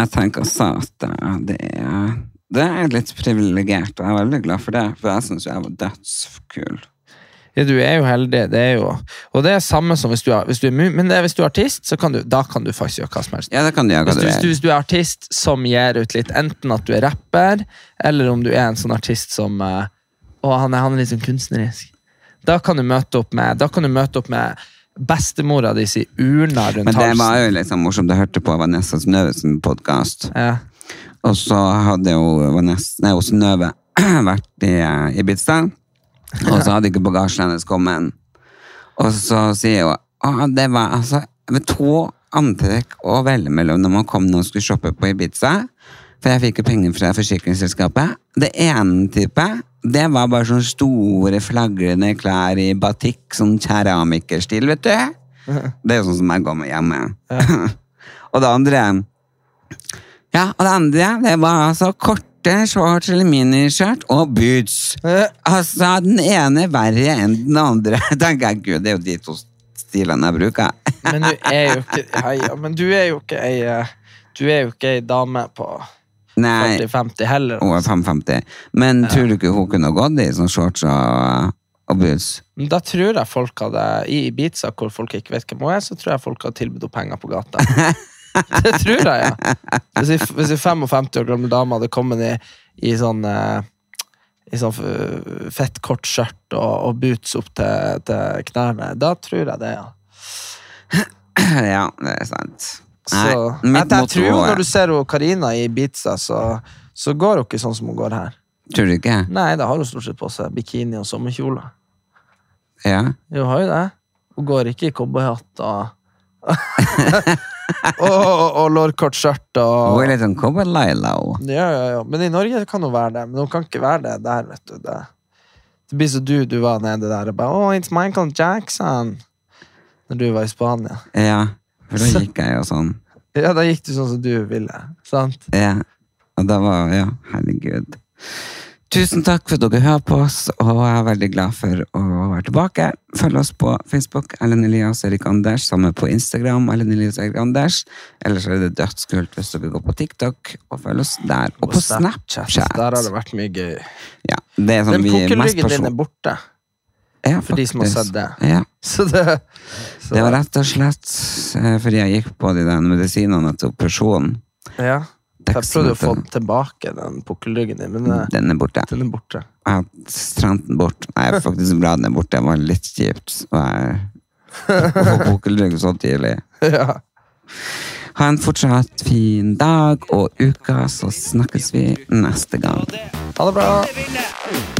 Jeg tenker også at eh, det er, det er litt privilegert, og jeg er veldig glad for det, for jeg syns jeg var dødskul. Ja, du er jo heldig. Det er jo Og det er samme som hvis du er, hvis du er Men det er hvis du er artist, så kan du, da kan du faktisk gjøre hva som helst. Ja, det kan du gjøre Hvis du hvis, du, hvis du er artist som gir ut litt, enten at du er rapper, eller om du er en sånn artist som eh, Å, han er, han er litt sånn kunstnerisk. Da kan du møte opp med Da kan du møte opp med bestemora di si urna rundt Men det var jo liksom morsomt. Jeg hørte på Vanessa Snøves podkast, Ja. og så hadde jo Vanessa, nei, Snøve vært i eh, Ibiza, og så hadde ikke bagasjen hennes kommet. Og så sier hun at det var altså med to antrekk å velge mellom når man kom og skulle shoppe på Ibiza. For jeg fikk jo penger fra forsikringsselskapet. Det ene typet, det var bare sånne store flagrende klær i batikk, sånn keramikerstil, vet du. Det er jo sånn som jeg går med hjemme. og det andre Ja, og det andre, det var altså korte shorts eller miniskjørt og boots. Altså, den ene verre enn den andre. tenker jeg, gud, det er jo de to stilene jeg bruker. Men du er jo ikke ja, ja, Men du er jo ikke ei eh, Du er jo ikke ei dame på 40-50 heller. hun er 5,50. Men tror du ikke hun kunne gått i sånn shorts og, og boots? Da tror jeg folk hadde I Ibiza, hvor folk ikke vet hvem hun er, så tror jeg folk hadde tilbudt henne penger på gata. Det tror jeg, ja. Hvis ei 55 år gammel dame hadde kommet i, i sånn eh, i sånn fett, kort skjørt og, og boots opp til, til knærne, da tror jeg det, ja. ja, det er sant. Så, jeg, jeg motto tror når du ser Karina i Ibiza, så, så går hun ikke sånn som hun går her. Tror du ikke? Nei, da har hun stort sett på seg bikini og sommerkjole. Ja. Jo, har jo det. Hun går ikke i cowboyhatt og og, og, og lårkort skjørt og Hun er litt sånn cowboy-Laila. hun. ja, ja, ja. Men i Norge kan hun være det. Men hun kan ikke være det der, vet du. Det, det blir så du du var nede der og bare Oh, it's Michael Jackson. Når du var i Spania. Ja, for da gikk jeg jo sånn. Ja, da gikk du sånn som du ville. Sant? Ja, og da var Ja, herregud. Tusen takk for at dere hører på oss, og jeg er veldig glad for å være tilbake. Følg oss på Facebook, Ellen Elias Erik Anders, sammen på Instagram, Ellen Elias Erik Anders. Ellers er det dødskult hvis dere går på TikTok og følger oss der. Og på Snapchat. Der har det vært mye gøy. Ja, det er sånn Den pukkellryggen din er borte. Ja, for de som har sett det. Ja, Så det, så det var rett og slett eh, fordi jeg gikk på de der medisinene etter operasjonen. Ja. Jeg prøvde å få tilbake, den pukkelryggen din, men eh, Den er borte. den er borte. Jeg har trent den bort. Nei, faktisk bra den er borte. Det var litt kjipt å å få pukkelrygg så tidlig. Ja. Ha en fortsatt fin dag og uke, så snakkes vi neste gang. Ha det bra.